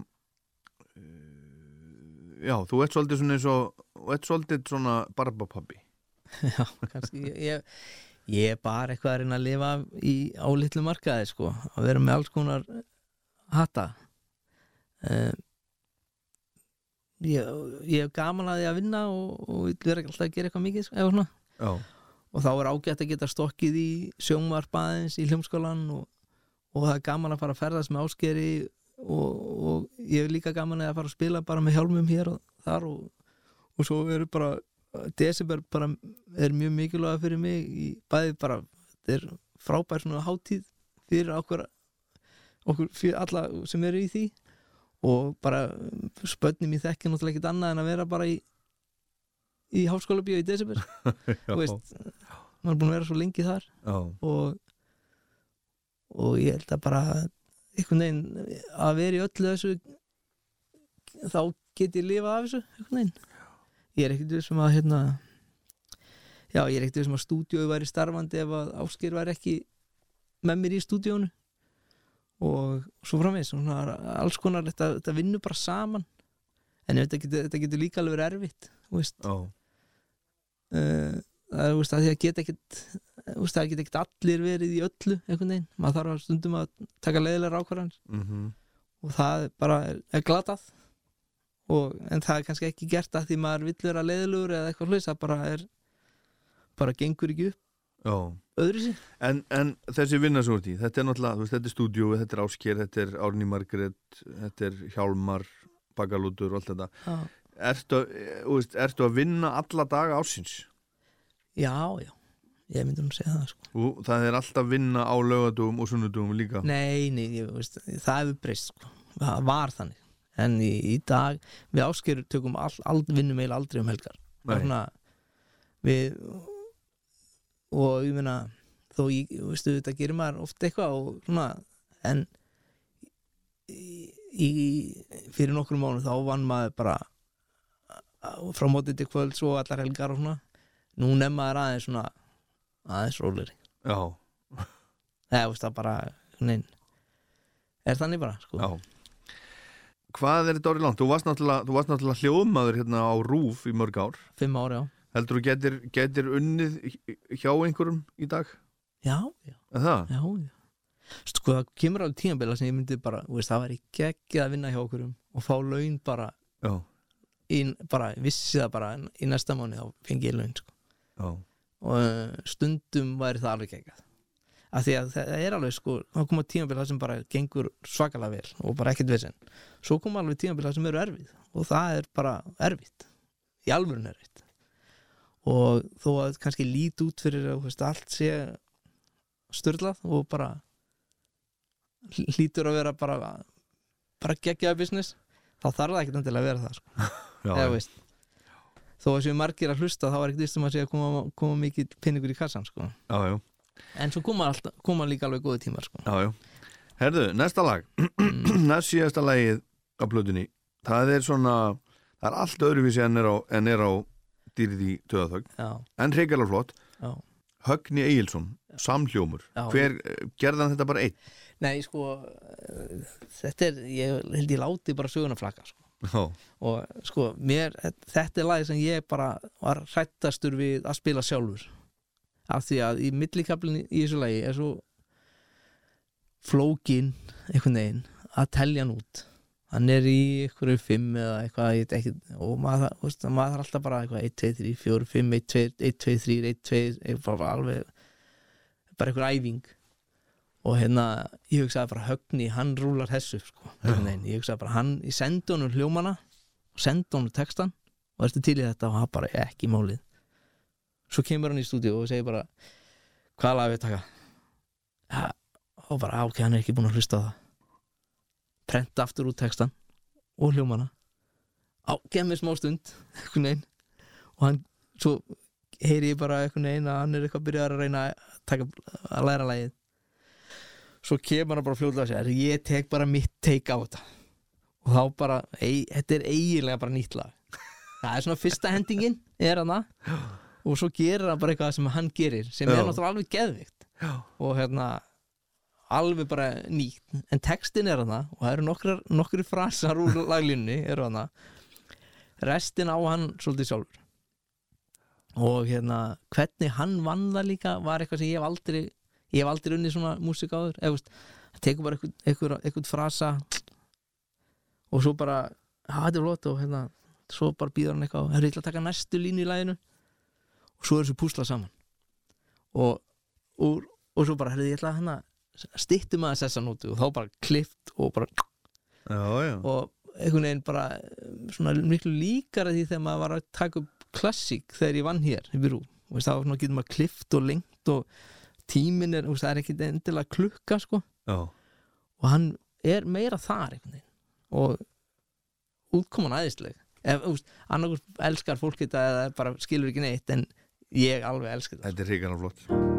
já, þú ert svolítið svona eins og þú ert svolítið svona barbapabbi. (laughs) Já, kannski ég, ég, ég er bara eitthvað að reyna að lifa í, á litlu markaði sko, að vera með alls konar hatta. Uh, ég, ég hef gaman að því að vinna og, og vil vera alltaf að gera eitthvað mikið sko, eða svona. já, og þá er ágætt að geta stokkið í sjónvarpaðins í hljómskólan og, og það er gaman að fara að ferðast með áskeri og, og ég hef líka gaman að fara að spila bara með hjálmum hér og þar og, og svo eru bara desember bara er mjög mikilvæg fyrir mig í bæði bara þetta er frábær svona hátíð fyrir okkur okkur fyrir alla sem eru í því og bara spönnum í þekki náttúrulega ekkert annað en að vera bara í í háskóla bíó í desember. (laughs) Þú veist, maður er búin að vera svo lengi þar já, og og ég held að bara einhvern veginn að vera í öllu þessu þá get ég lifað af þessu einhvern veginn. Ég er ekkert sem að hérna já, ég er ekkert sem að stúdíói væri starfandi ef að Ásker væri ekki með mér í stúdíónu og svo framvegis svona, alls konar, þetta, þetta vinnur bara saman. En þetta getur, þetta getur líka alveg erfitt Já, uh, það er að því að geta ekkert veist, það geta ekkert allir verið í öllu einhvern veginn, maður þarf að stundum að taka leiðilega ákvarðan mhm. Og það er bara er, glatað. Og, en það er kannski ekki gert að því maður vill vera leiðilegur eða eitthvað hlust, það bara er bara gengur ekki upp Já, öðru sér en, en þessi vinna svo út í, þetta er náttúrulega, veist, þetta er stúdíu, þetta er Ásker, þetta er Árný Margrét, þetta er Hjálmar, Bakalútur og allt þetta. já, Ertu, eh, ertu að vinna alla daga ásins? já, já ég myndi nú segja það sko. Og það er alltaf vinna á laugadugum og sunnudugum líka. nei, nei, ég, veist, það hefur breyst sko. það var þannig en í, í dag, við áskeru tökum all, all, vinnum eiginlega aldrei um helgar svona, við og ég meina þó ég, veistu, þetta gerir maður oft eitthvað og svona, en í, fyrir nokkrum mánu þá vann maður bara frá mótið til kvölds og allar helgar og svona nú nefn maður aðeins svona aðeins rólir Já, eða veist það bara nein, er þannig bara sko. já. Hvað er þetta orðið langt? Þú varst náttúrulega, náttúrulega hljóðmaður hérna á Rúf í mörg ár. fimm ári á Heldur þú getur, getur unnið hjá einhverjum í dag? já, já, Er það? já, já sko það kemur alveg tímabila sem ég myndi bara veist, það væri geggið að vinna hjá okkur og fá laun bara, Já, í, bara vissi það bara í næsta mánu þá fengi ég laun sko. Og uh, stundum væri það alveg geggjað. Af því að það er alveg sko þá koma tímabila sem bara gengur svakalega vel og bara ekkert vesen. Svo koma alveg tímabila sem eru erfið og það er bara erfitt. Í alvörun erfitt. Og þó að kannski lít út fyrir að veist, allt sé störlað og bara hlýtur að vera bara bara geggjaða business þá þarf það ekkert endilega að vera það sko. (laughs) já, eða veist þó að séu margir að hlusta þá er ekkert vist um að sé að koma, koma mikið pinningur í kassan sko. já, en svo koma, alltaf, koma líka alveg góði tímar sko. já. Herðu, næsta lag, mm, (clears throat) næst síðasta lagið á plötunni, það er svona, það er allt öðruvísi en er á, en er á dýrið í töðaþögn, já, en reykjala flott. Högni Egilson, samhljómur, Já. hver, gerði hann þetta bara einn? nei sko eh, þetta er, ég held ég láti bara söguna flakka sko. Já, og sko, mér, þetta er lagi sem ég bara var hrættastur við að spila sjálfur. Af því að í millikablin í þessu lagi er svo flókin einhvern veginn að telja hann út. Hann er í einhverju fimm eða eitthvað ekki, og maður, veist, maður þarf alltaf bara eitthvað 1, 2, 3, 4, 5, 1, 2 1, 2, 3, 1, 2 eitthvað alveg bara einhver æfing og hérna, ég hugsaði bara högni, hann rúlar hessu sko, ég hugsaði bara hann, ég sendi honum hljómana og sendi honum textan og ertu til í þetta? Og hann bara ekki málið. Svo kemur hann í stúdíu og segir bara hvað lag við taka? Ja, og bara, "Á, ok, hann er ekki búin að hlusta það. Prenta aftur út textan og hljómana. Á, gef mér smá stund og hann, svo heyri ég bara einhvern veginn að hann er eitthvað byrjar að reyna að, taka, að læra lagið svo kemur hann bara fljóðlega að segja ég tek bara mitt take á þetta? Og þá bara, ei, þetta er eiginlega bara nýtt lag. (laughs) Það er svona fyrsta hendingin er hann og svo gerir hann bara eitthvað sem hann gerir sem Já. er náttúrulega alveg geðvikt Já. og hérna alveg bara nýtt. En textin er hann og það eru nokkri, nokkri frasar úr (laughs) laglínni eru hann restin á hann svolítið sjálfur. Og hérna hvernig hann vann það líka var eitthvað sem ég hef aldrei ég hef aldrei unnið svona músík áður það tekur bara eitthvað, eitthvað, eitthvað frasa. Og svo bara "Ha, þetta er flott og hérna svo bara býður hann eitthvað, hefur ég ætla að taka næstu línu í læginu og svo er þessu púsla saman. Og, og, og svo bara, hefur ég ætla að hérna stittum aðeins þessa nótu. Og þá bara klift og bara já, já, og einhvern veginn bara svona miklu líkara því þegar maður var að taka upp klassík þegar ég vann hér í byrú og þá getur maður klift og lengt og tíminn er, það er ekki endilega klukka sko. Já, og hann er meira þar og útkoman æðisleg. Ef, þú veist, annarkur elskar fólk þetta eða bara skilur ekki neitt en ég alveg elska þetta þetta er reykjala flott.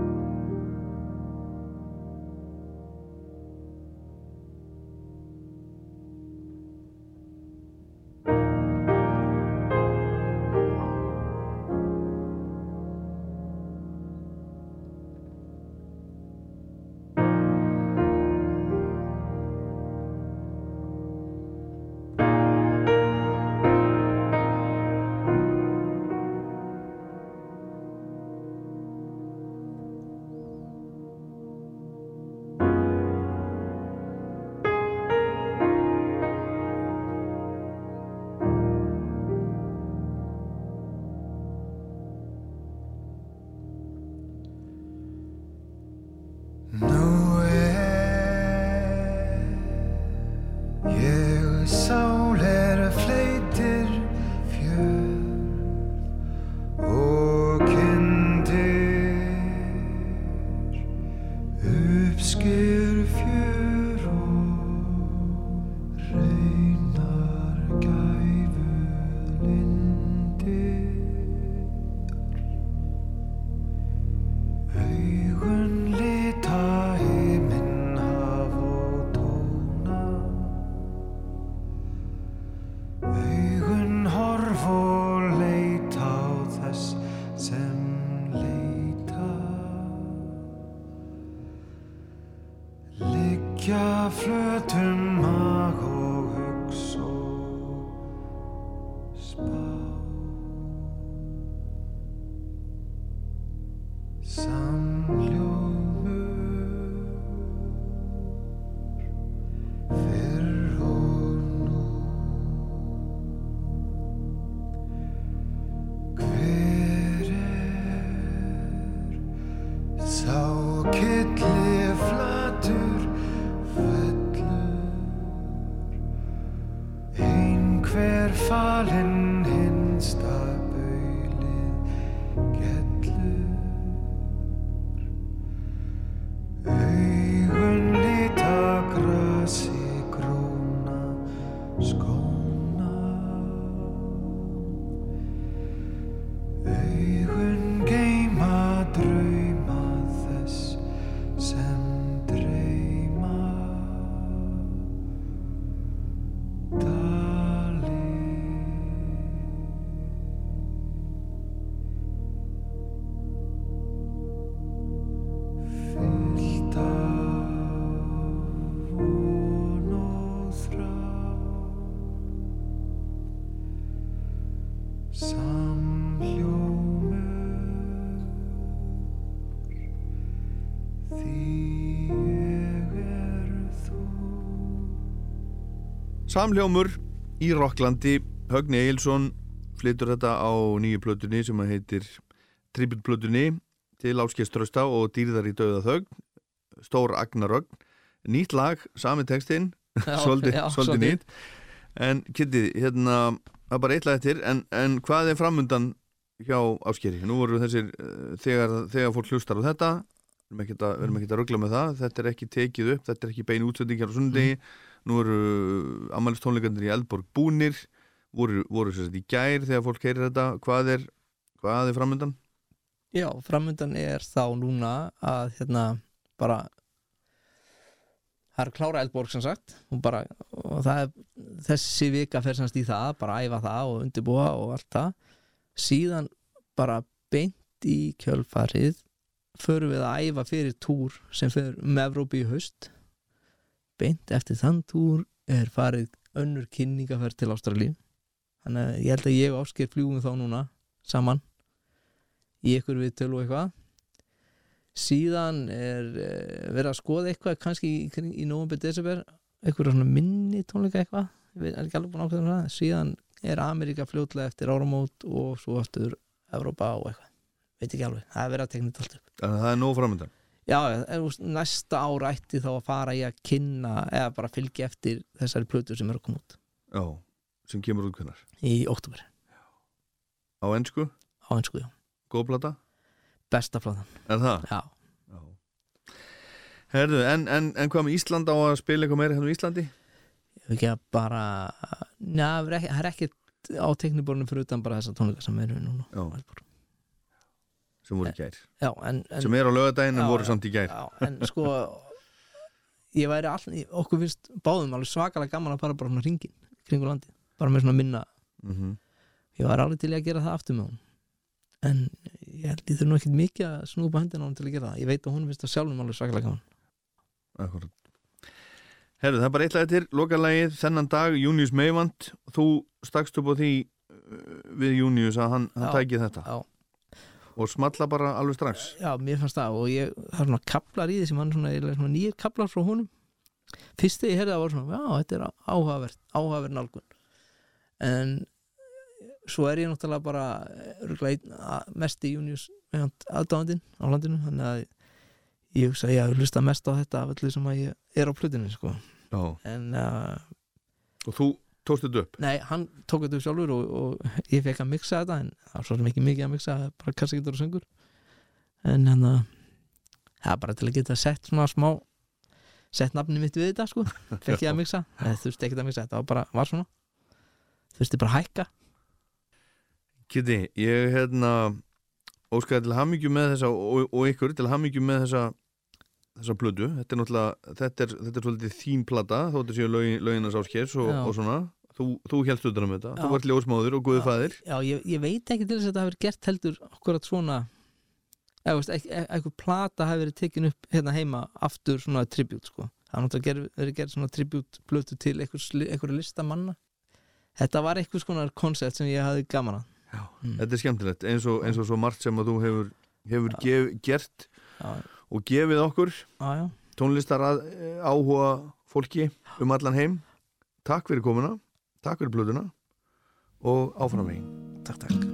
Samhljómur í Rocklandi. Högni Egilson flytur þetta á nýju plötunni sem að heitir Trippelplötunni til áskeiströsta og dýrðar í döða þögn. Stór Agnarögn. Nýtt lag, sami textinn. Já, (laughs) svolítið, nýtt. En Kitty, hérna það er bara eitt lag eftir, en, en hvað er framundan hjá áskeri? Nú voru þessir uh, þegar, þegar fólk hlustar á þetta. Við erum ekkert að, ruggla með það. Þetta er ekki tekið upp, þetta er ekki bein útsendingar á sunnudegi, nú eru ammælistónleikandir í Eldborg búnir voru, voru sér í gær þegar fólk heyrir þetta, hvað er hvað er framundan? Já, framöndan er þá núna að hérna bara það er klára Eldborg sem sagt. Og, bara, og er þessi vika fer semst í það, bara æfa það og undirbúa og allt það. Síðan bara beint í kjölfarið förum við að æfa fyrir túr sem fyrir um Evrópi í haust beint eftir þann túr er farið önnur kynningaferð til Ástralíu. Þannig að ég held að ég og Ásker fljúum þá núna saman í ykkur við tölu og eitthvað. Síðan er uh, verið að skoða eitthvað kannski í, í november, desember eitthvað svona minni tónleika eitthvað. Við erum ekki alveg búin að ákveða um það. Síðan er Ameríka fljótlega eftir áramót og svo eftir Evrópa og eitthvað. Veit ekki alveg, það er verið að tekna þetta allt upp. Þannig að það er nóg framundan já, næsta ár ætti þá að fara í að kynna eða bara fylgja eftir þessari plötu sem eru að koma út. Já, sem kemur út hvernar í oktober á ennsku, á einsku, já, góð plata? Besta platan. Er það? já. Herðu, en, en, en hvað með Ísland? Á að spila eitthvað meira hérna á Íslandi? ég veit ekki að bara njá, það er er ekkert á tekniborinu fyrir utan bara þessa tónleika sem eru núna. Já. Sem voru í gær. já, en, en sem er á lögadaginn en voru samt í gær. Já, en (laughs) sko ég væri all, okkur finnst báðum alveg svakalega gaman að fara bara svona ringin kringu landi, bara með svona minna. Mm ég var alveg til að gera það aftur með hún en ég held ég þurf nú ekkert mikið að snúpa hendina á hún til að gera það. Ég veit að hún finnst það sjálfum alveg svakalega gaman. Akkurat Herðu, það er bara eitt lag til, lokalagið þennan dag, Június Meivand þú stakst upp á því uh, við Június að hann, hann Já. tæki þetta. já, og smalla bara alveg strax. Já, mér fannst það og ég, það er svona kaplar í því sem hann svona, svona nýjir kaplar frá honum. Fyrst þegar ég heyrði það var svona, já, þetta er áhugavert áhugaverð nálgun. En svo er ég náttúrulega bara að- mest í Június aðdáðandinn á landinu þannig að ég hugsa að ég hef hlusta mest á þetta af öllu sem að ég er á plötinu sko. En uh, og þú tókst þetta upp? Nei, hann tók þetta upp sjálfur og, og ég fekk að mixa þetta en það var svo sem ekki mikið að mixa bara kassagitur og söngur. En hann að það er bara til að geta sett svona smá sett nafni mitt við þetta sko. (laughs) Fekk ég að mixa, eða þurfti ekki að mixa þetta var bara, var svona. Þurfti bara að hækka. Kitty, ég hérna óskaði til hamingju með þessa og, og ykkur til hamingju með þessa þessa blödu, þetta er náttúrulega þetta er, þetta er svolítið þín plata þó þetta séu lögin, löginas áskers og, Já. og svona. Þú, þú helst utan um þetta, Já. þú vart ljósmáður og guðu fæðir Já, ég, ég veit ekki til þess að þetta hafi verið gert heldur svona eða veist, ekki- e- eitthvað plata hafi verið tekin upp hérna heima aftur svona tribut sko. það er náttúrulega verið gert svona tribut blötu til einhverju listamanna. Þetta var eitthvað svona koncept sem ég hafði gaman að Mm. þetta er skemmtilegt, eins og, eins og svo margt sem að þú hefur, hefur gef, gert. Já, og gefið okkur já, tónlistar að, áhuga fólki um allan heim. Takk fyrir komuna, takk fyrir blöðuna og áfram veginn takk, takk.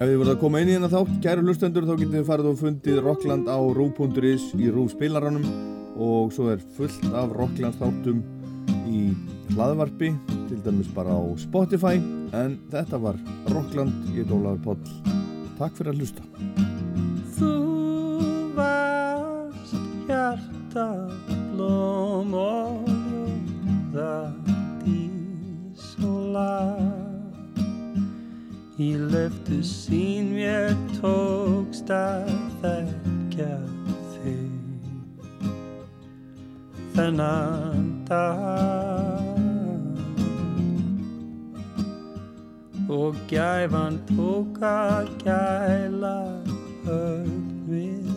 Ef þið voruð að koma inn í hérna þátt, kæru lustendur, þá getið þið farið og fundið Rockland á rú.is í rú spilaranum og svo er fullt af Rockland þáttum í hlaðvarpi, til dæmis bara á Spotify, en þetta var Rockland, ég er Ólaður Páll. Takk fyrir að hlusta. Hjarta blóm og ljóða dís og lag Í löftu sín mér tókst að þekkja þig Þennan dag. Og gæfan tók að gæla öll við